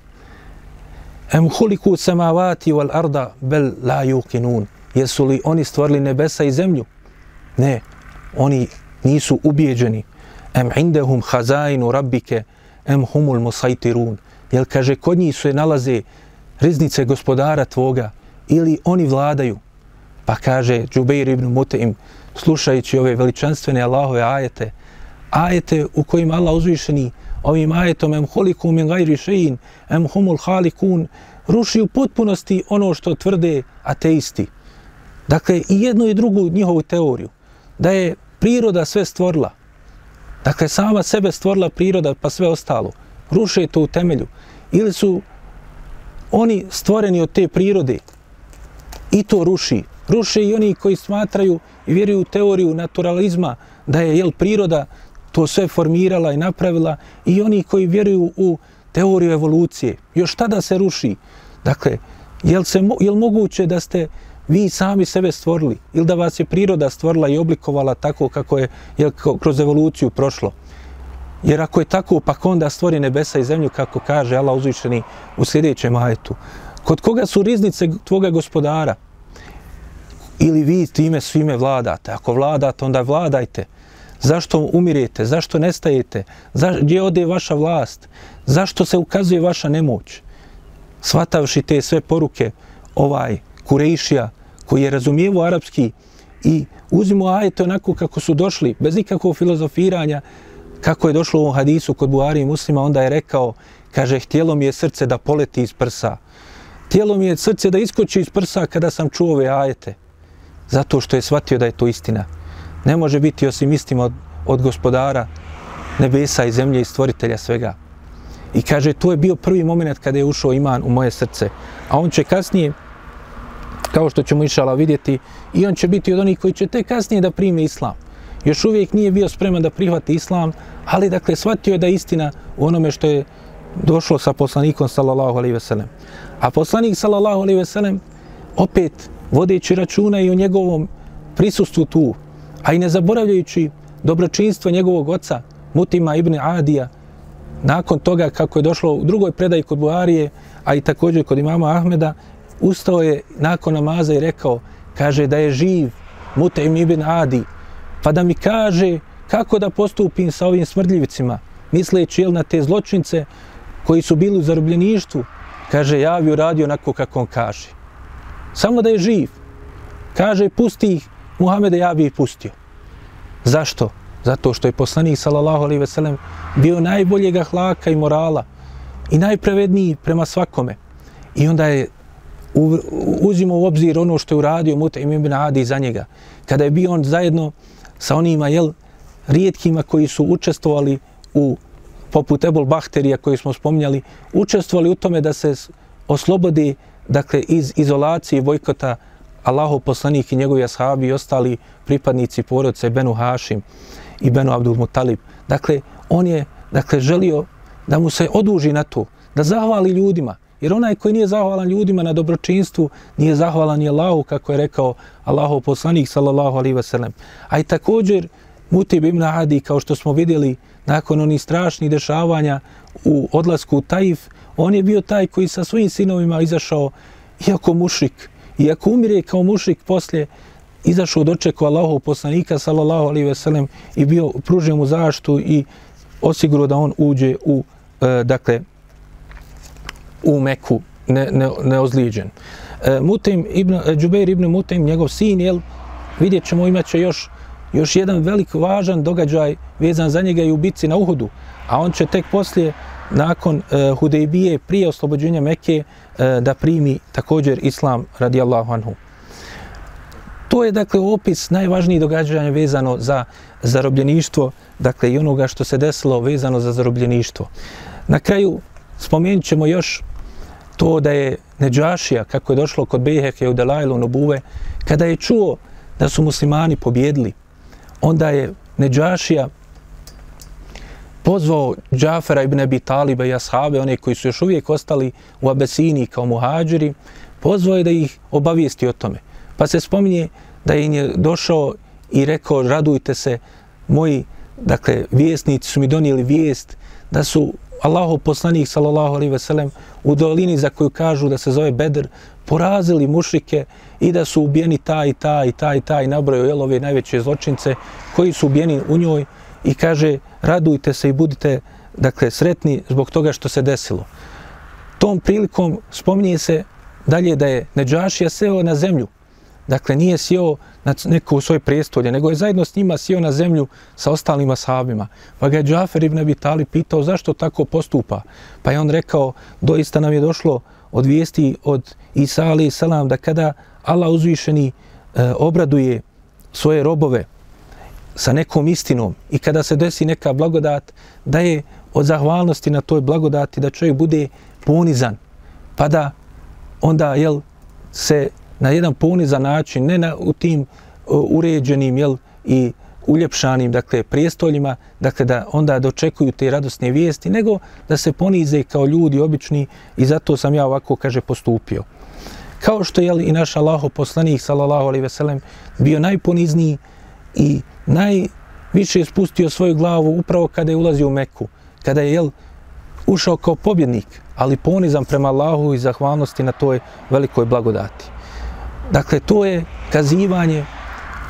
Em huliku samavati wal arda bel la yuqinun. Jesu li oni stvorili nebesa i zemlju? Ne, oni nisu ubijeđeni. Em indehum hazainu rabbike em humul musajtirun. Jel kaže, kod njih se nalaze riznice gospodara tvoga ili oni vladaju? Pa kaže Džubeir ibn Mutaim, slušajući ove veličanstvene Allahove ajete, ajete u kojima Allah uzvišeni ovim ajetom em holiku min gajri šein, em humul halikun, ruši u potpunosti ono što tvrde ateisti. Dakle, i jednu i drugu njihovu teoriju, da je priroda sve stvorila. Dakle, sama sebe stvorila priroda, pa sve ostalo. Ruše to u temelju. Ili su oni stvoreni od te prirode i to ruši. Ruše i oni koji smatraju i vjeruju u teoriju naturalizma, da je jel, priroda to sve formirala i napravila i oni koji vjeruju u teoriju evolucije. Još tada se ruši. Dakle, jel, se, jel moguće da ste vi sami sebe stvorili ili da vas je priroda stvorila i oblikovala tako kako je jel, kroz evoluciju prošlo? Jer ako je tako, pa onda stvori nebesa i zemlju, kako kaže Allah uzvišeni u sljedećem ajetu. Kod koga su riznice tvoga gospodara? Ili vi time svime vladate? Ako vladate, onda vladajte. Zašto umirete? Zašto nestajete? Za, gdje ode vaša vlast? Zašto se ukazuje vaša nemoć? Svatavši te sve poruke, ovaj Kurejšija, koji je razumijevo arapski i uzimo ajete onako kako su došli, bez nikakvog filozofiranja, kako je došlo u ovom hadisu kod Buhari i muslima, onda je rekao, kaže, htjelo mi je srce da poleti iz prsa. Htjelo mi je srce da iskoči iz prsa kada sam čuo ove ajete. Zato što je shvatio da je to istina ne može biti osim istima od, od gospodara nebesa i zemlje i stvoritelja svega. I kaže, to je bio prvi moment kada je ušao iman u moje srce. A on će kasnije, kao što ćemo išala vidjeti, i on će biti od onih koji će te kasnije da prime islam. Još uvijek nije bio spreman da prihvati islam, ali dakle shvatio je da je istina u onome što je došlo sa poslanikom sallallahu alejhi ve sellem. A poslanik sallallahu alejhi ve sellem opet vodeći računa i o njegovom prisustvu tu, a i ne zaboravljajući dobročinstvo njegovog oca Mutima ibn Adija, nakon toga kako je došlo u drugoj predaji kod Buharije, a i također kod imama Ahmeda, ustao je nakon namaza i rekao, kaže da je živ Mutim ibn Adi, pa da mi kaže kako da postupim sa ovim smrdljivicima, misleći jel na te zločince koji su bili u zarobljeništvu, kaže, ja bi uradio onako kako on kaže. Samo da je živ. Kaže, pusti ih, Muhameda, ja bi ih pustio. Zašto? Zato što je poslanik, sallallahu alaihi ve sellem, bio najboljeg hlaka i morala i najpravedniji prema svakome. I onda je uzimo u obzir ono što je uradio Muta i Ibn Adi za njega. Kada je bio on zajedno sa onima, jel, rijetkima koji su učestvovali u poput Ebol Bahterija koji smo spominjali, učestvovali u tome da se oslobodi dakle, iz izolacije i bojkota Allahov poslanik i njegovi ashabi i ostali pripadnici porodce Benu Hašim i Benu Abdul Mutalib. Dakle, on je dakle, želio da mu se oduži na to, da zahvali ljudima. Jer onaj koji nije zahvalan ljudima na dobročinstvu, nije zahvalan je Allahu, kako je rekao Allahov poslanik, sallallahu alaihi wasallam. A i također, Mutib ibn Adi, kao što smo vidjeli, nakon onih strašnih dešavanja u odlasku u Taif, on je bio taj koji sa svojim sinovima izašao, iako mušik, iako umire kao mušik poslije, izašao dočeku Allahov poslanika, sallallahu alaihi veselem, i bio pružio mu zaštu i osigurao da on uđe u, e, dakle, u Meku, ne, ne, neozlijeđen. E, Mutim ibn, e, Džubeir ibn Mutim, njegov sin, jel, vidjet ćemo, imat će još još jedan velik važan događaj vezan za njega i u bitci na Uhudu, a on će tek poslije, nakon e, Hudejbije, prije oslobođenja Mekke, e, da primi također Islam radijallahu anhu. To je dakle opis najvažnijih događanja vezano za zarobljeništvo, dakle i onoga što se desilo vezano za zarobljeništvo. Na kraju spomenut ćemo još to da je Neđašija, kako je došlo kod Bejheke u Delajlu Nobuve, kada je čuo da su muslimani pobjedili, onda je Neđašija pozvao Džafera ibn Abi Taliba i ashabe, one koji su još uvijek ostali u Abesini kao muhađiri, pozvao je da ih obavijesti o tome. Pa se spominje da im je došao i rekao, radujte se, moji, dakle, vjesnici su mi donijeli vijest da su Allahov poslanik, sallallahu alejhi ve sellem, u dolini za koju kažu da se zove Bedr, porazili mušrike i da su ubijeni ta i ta i ta i ta i nabroju jel, ove najveće zločince koji su ubijeni u njoj i kaže radujte se i budite dakle sretni zbog toga što se desilo. Tom prilikom spominje se dalje da je Neđašija seo na zemlju. Dakle, nije sjeo na neko u svoje prijestolje, nego je zajedno s njima sjeo na zemlju sa ostalim ashabima. Pa ga je Džafer ibn Abi Talib pitao zašto tako postupa. Pa je on rekao, doista nam je došlo od vijesti od Isa alaih salam da kada Allah uzvišeni e, obraduje svoje robove sa nekom istinom i kada se desi neka blagodat, da je od zahvalnosti na toj blagodati da čovjek bude ponizan, pa da onda jel, se na jedan ponizan način, ne na, u tim uh, uređenim jel, i uljepšanim dakle, prijestoljima, dakle da onda dočekuju te radosne vijesti, nego da se ponize kao ljudi obični i zato sam ja ovako, kaže, postupio. Kao što je i naš Allaho poslanik, sallallahu alaihi veselem, bio najponizniji i najviše spustio svoju glavu upravo kada je ulazio u Meku, kada je jel, ušao kao pobjednik, ali ponizan prema Allahu i zahvalnosti na toj velikoj blagodati. Dakle, to je kazivanje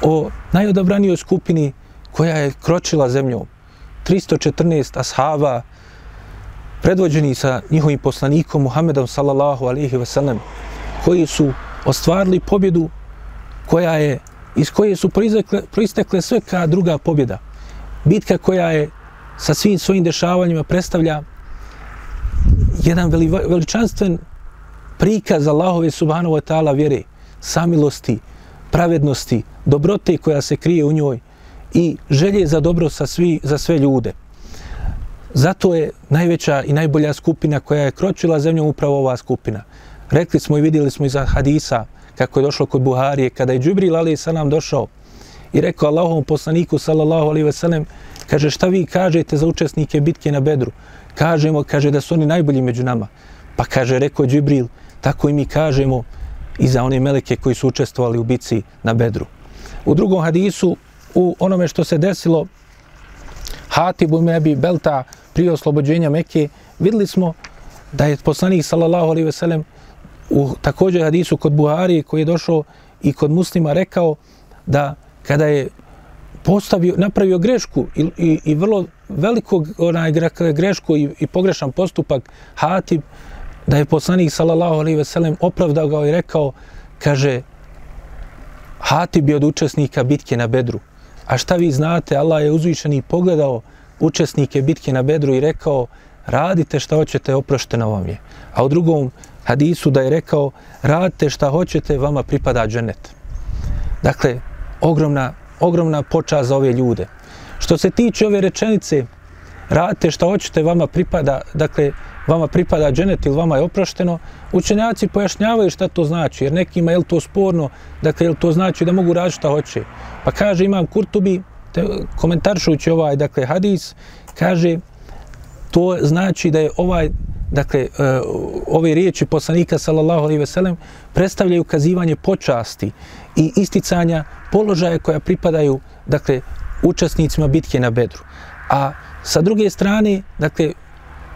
o najodabranijoj skupini koja je kročila zemljom. 314 ashaba, predvođeni sa njihovim poslanikom Muhammedom sallallahu alihi wasallam, koji su ostvarili pobjedu koja je, iz koje su proistekle sve ka druga pobjeda. Bitka koja je sa svim svojim dešavanjima predstavlja jedan veličanstven prikaz Allahove subhanahu wa ta'ala vjere, samilosti, pravednosti, dobrote koja se krije u njoj i želje za dobro sa svi, za sve ljude. zato je najveća i najbolja skupina koja je kročila zemljom upravo ova skupina. Rekli smo i vidjeli smo iz hadisa kako je došlo kod Buharije, kada je Džibril Ali sa nam došao i rekao Allahovom poslaniku sallallahu alaihi veselem, kaže šta vi kažete za učesnike bitke na Bedru? Kažemo, kaže da su oni najbolji među nama. Pa kaže, rekao Džibril, tako i mi kažemo i za one meleke koji su učestvovali u bici na Bedru. U drugom hadisu, u onome što se desilo Hatibu Mebi Belta prije oslobođenja Mekke, videli smo da je poslanik sallallahu alaihi veselem u također hadisu kod Buhari koji je došao i kod muslima rekao da kada je postavio, napravio grešku i, i, i vrlo velikog onaj grešku i, i pogrešan postupak Hatib, da je poslanik sallallahu alaihi veselem opravdao ga i rekao, kaže, Hatib je od učesnika bitke na Bedru. A šta vi znate, Allah je uzvišen i pogledao učesnike bitke na Bedru i rekao, radite šta hoćete, oprošteno vam je. A u drugom hadisu da je rekao, radite šta hoćete, vama pripada dženet. Dakle, ogromna, ogromna poča za ove ljude. Što se tiče ove rečenice, radite šta hoćete, vama pripada, dakle, vama pripada dženet ili vama je oprošteno, učenjaci pojašnjavaju šta to znači, jer nekima je to sporno, dakle, je to znači da mogu raditi šta hoće. Pa kaže imam Kurtubi, te, komentaršujući ovaj, dakle, hadis, kaže, to znači da je ovaj, dakle, e, ove riječi poslanika, sallallahu alaihi veselem, predstavljaju ukazivanje počasti i isticanja položaja koja pripadaju, dakle, učesnicima bitke na Bedru. A sa druge strane, dakle,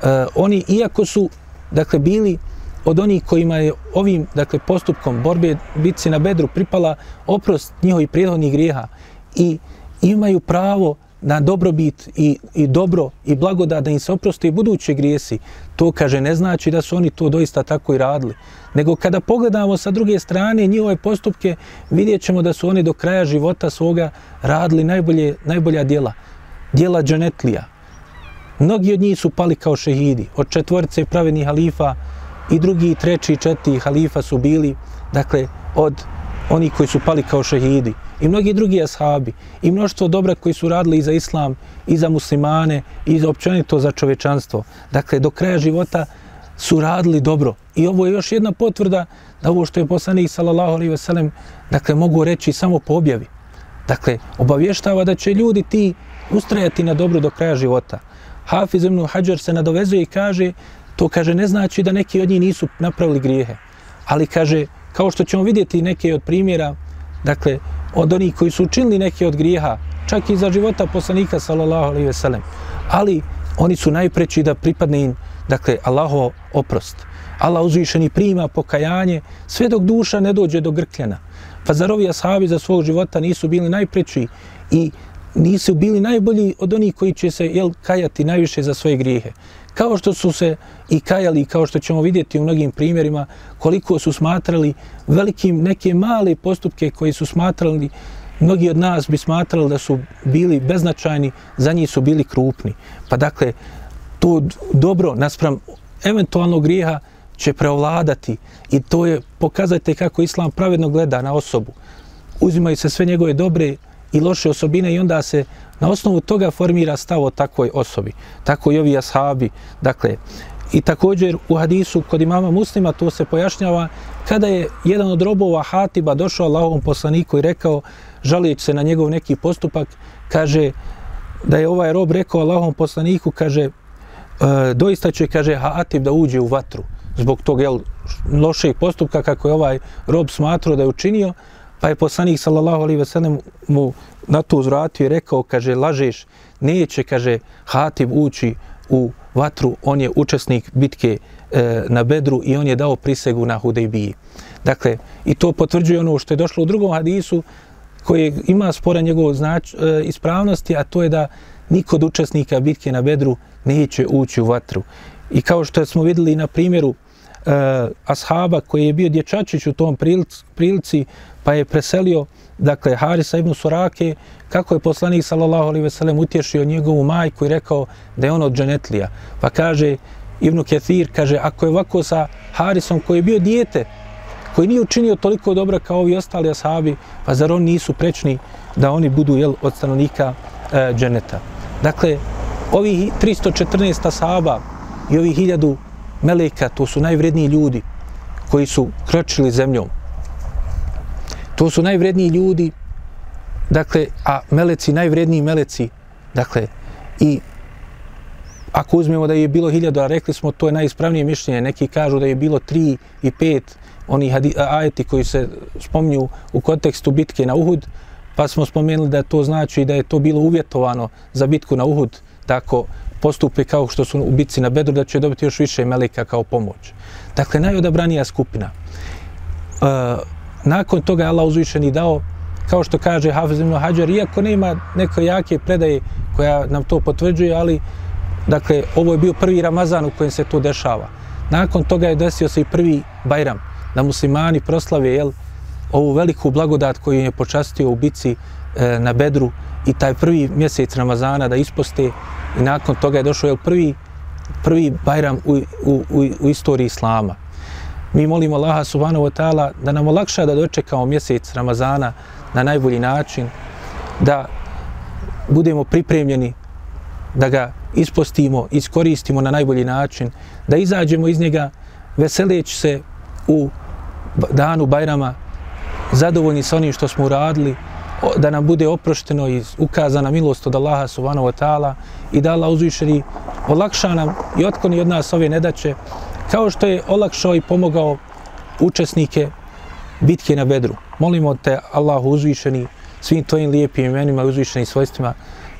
uh, oni iako su dakle bili od onih kojima je ovim dakle postupkom borbe bitci na bedru pripala oprost njihovih prijedhodnih grijeha i imaju pravo na dobrobit i, i dobro i blagoda da im se oproste i buduće grijesi, to kaže ne znači da su oni to doista tako i radili. Nego kada pogledamo sa druge strane njihove postupke, vidjet ćemo da su oni do kraja života svoga radili najbolje, najbolja djela. Djela džanetlija, Mnogi od njih su pali kao šehidi. Od četvorce pravednih halifa i drugi, treći i četiri halifa su bili, dakle, od oni koji su pali kao šehidi. I mnogi drugi ashabi. I mnoštvo dobra koji su radili i za islam, i za muslimane, i za općenito za čovečanstvo. Dakle, do kraja života su radili dobro. I ovo je još jedna potvrda da ovo što je poslanik sallallahu alaihi veselem, dakle, mogu reći samo po objavi. Dakle, obavještava da će ljudi ti ustrajati na dobro do kraja života. Hafiz ibn Hajar se nadovezuje i kaže, to kaže ne znači da neki od njih nisu napravili grijehe. Ali kaže, kao što ćemo vidjeti neke od primjera, dakle, od onih koji su učinili neke od grijeha, čak i za života poslanika, sallallahu alaihi ve sellem, ali oni su najpreći da pripadne im, dakle, Allaho oprost. Allah uzvišeni prima pokajanje sve dok duša ne dođe do grkljena. Pa zar ovi ashabi za svog života nisu bili najpreći i nisu bili najbolji od onih koji će se jel, kajati najviše za svoje grijehe. Kao što su se i kajali, kao što ćemo vidjeti u mnogim primjerima, koliko su smatrali velikim neke male postupke koji su smatrali, mnogi od nas bi smatrali da su bili beznačajni, za njih su bili krupni. Pa dakle, to dobro naspram eventualnog grijeha će preovladati i to je pokazajte kako Islam pravedno gleda na osobu. Uzimaju se sve njegove dobre i loše osobine i onda se na osnovu toga formira stav o takvoj osobi. Tako i ovi ashabi. Dakle, i također u hadisu kod imama muslima to se pojašnjava kada je jedan od robova Hatiba došao Allahovom poslaniku i rekao žalijeći se na njegov neki postupak, kaže da je ovaj rob rekao Allahovom poslaniku, kaže e, doista će, kaže Hatib da uđe u vatru zbog tog jel, lošeg postupka kako je ovaj rob smatrao da je učinio, Pa je poslanik sallallahu alaihi ve mu na to uzvratio i rekao, kaže, lažeš, neće, kaže, Hatib ući u vatru, on je učesnik bitke e, na Bedru i on je dao prisegu na Hudejbiji. Dakle, i to potvrđuje ono što je došlo u drugom hadisu, koji ima spora njegov znač, e, ispravnosti, a to je da niko od učesnika bitke na Bedru neće ući u vatru. I kao što smo videli na primjeru e, ashaba koji je bio dječačić u tom prilici, prilici pa je preselio dakle Harisa ibn Surake kako je poslanik sallallahu alejhi ve sellem utješio njegovu majku i rekao da je on od dženetlija pa kaže Ibn Kathir kaže ako je ovako sa Harisom koji je bio dijete koji nije učinio toliko dobra kao ovi ostali ashabi pa zar oni nisu prečni da oni budu jel od stanovnika e, dženeta dakle ovi 314 ashaba i ovi hiljadu meleka, to su najvredniji ljudi koji su kročili zemljom. To su najvredniji ljudi, dakle, a meleci, najvredniji meleci, dakle, i ako uzmemo da je bilo hiljadu, a rekli smo to je najispravnije mišljenje, neki kažu da je bilo tri i pet oni ajeti koji se spominju u kontekstu bitke na Uhud, pa smo spomenuli da to znači da je to bilo uvjetovano za bitku na Uhud, tako postupe kao što su u bitci na Bedru, da će dobiti još više melika kao pomoć. Dakle, najodabranija skupina. E, nakon toga je Allah uzvišen i dao, kao što kaže Hafiz ibn Hajar, iako nema neke jake predaje koja nam to potvrđuje, ali dakle, ovo je bio prvi Ramazan u kojem se to dešava. Nakon toga je desio se i prvi Bajram, da muslimani proslave jel, ovu veliku blagodat koju je počastio u bici e, na Bedru i taj prvi mjesec Ramazana da isposte i nakon toga je došao jel, prvi, prvi Bajram u, u, u, u istoriji Islama. Mi molimo Allaha subhanahu wa ta'ala da nam olakša da dočekamo mjesec Ramazana na najbolji način, da budemo pripremljeni, da ga ispostimo, iskoristimo na najbolji način, da izađemo iz njega veseleći se u danu Bajrama, zadovoljni sa onim što smo uradili, da nam bude oprošteno i ukazana milost od Allaha subhanahu wa ta'ala i da Allah uzvišeni olakša nam i otkoni od nas ove nedaće, kao što je olakšao i pomogao učesnike bitke na Bedru. Molimo te, Allah uzvišeni, svim tvojim lijepim imenima i uzvišenim svojstvima,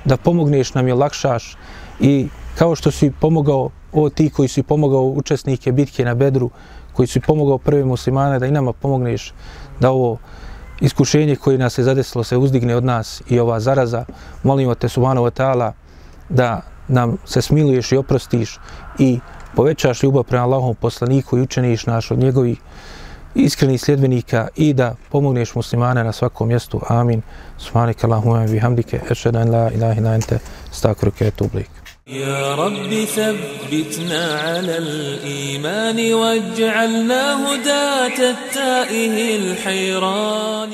da pomogneš nam i olakšaš i kao što si pomogao, o ti koji si pomogao učesnike bitke na Bedru, koji si pomogao prve muslimane, da i nama pomogneš da ovo iskušenje koje nas je zadesilo se uzdigne od nas i ova zaraza. Molimo te, Subhanahu wa ta'ala, da nam se smiluješ i oprostiš i povećaš ljubav prema Allahom poslaniku i učeniš naš od njegovih iskrenih sljedbenika i da pomogneš muslimane na svakom mjestu. Amin. Subhanika Allahumma bihamdike. Ešhedan la ilaha illa ente. Stakruke etublik. يا رب ثبتنا على الإيمان واجعلنا هداة التائه الحيران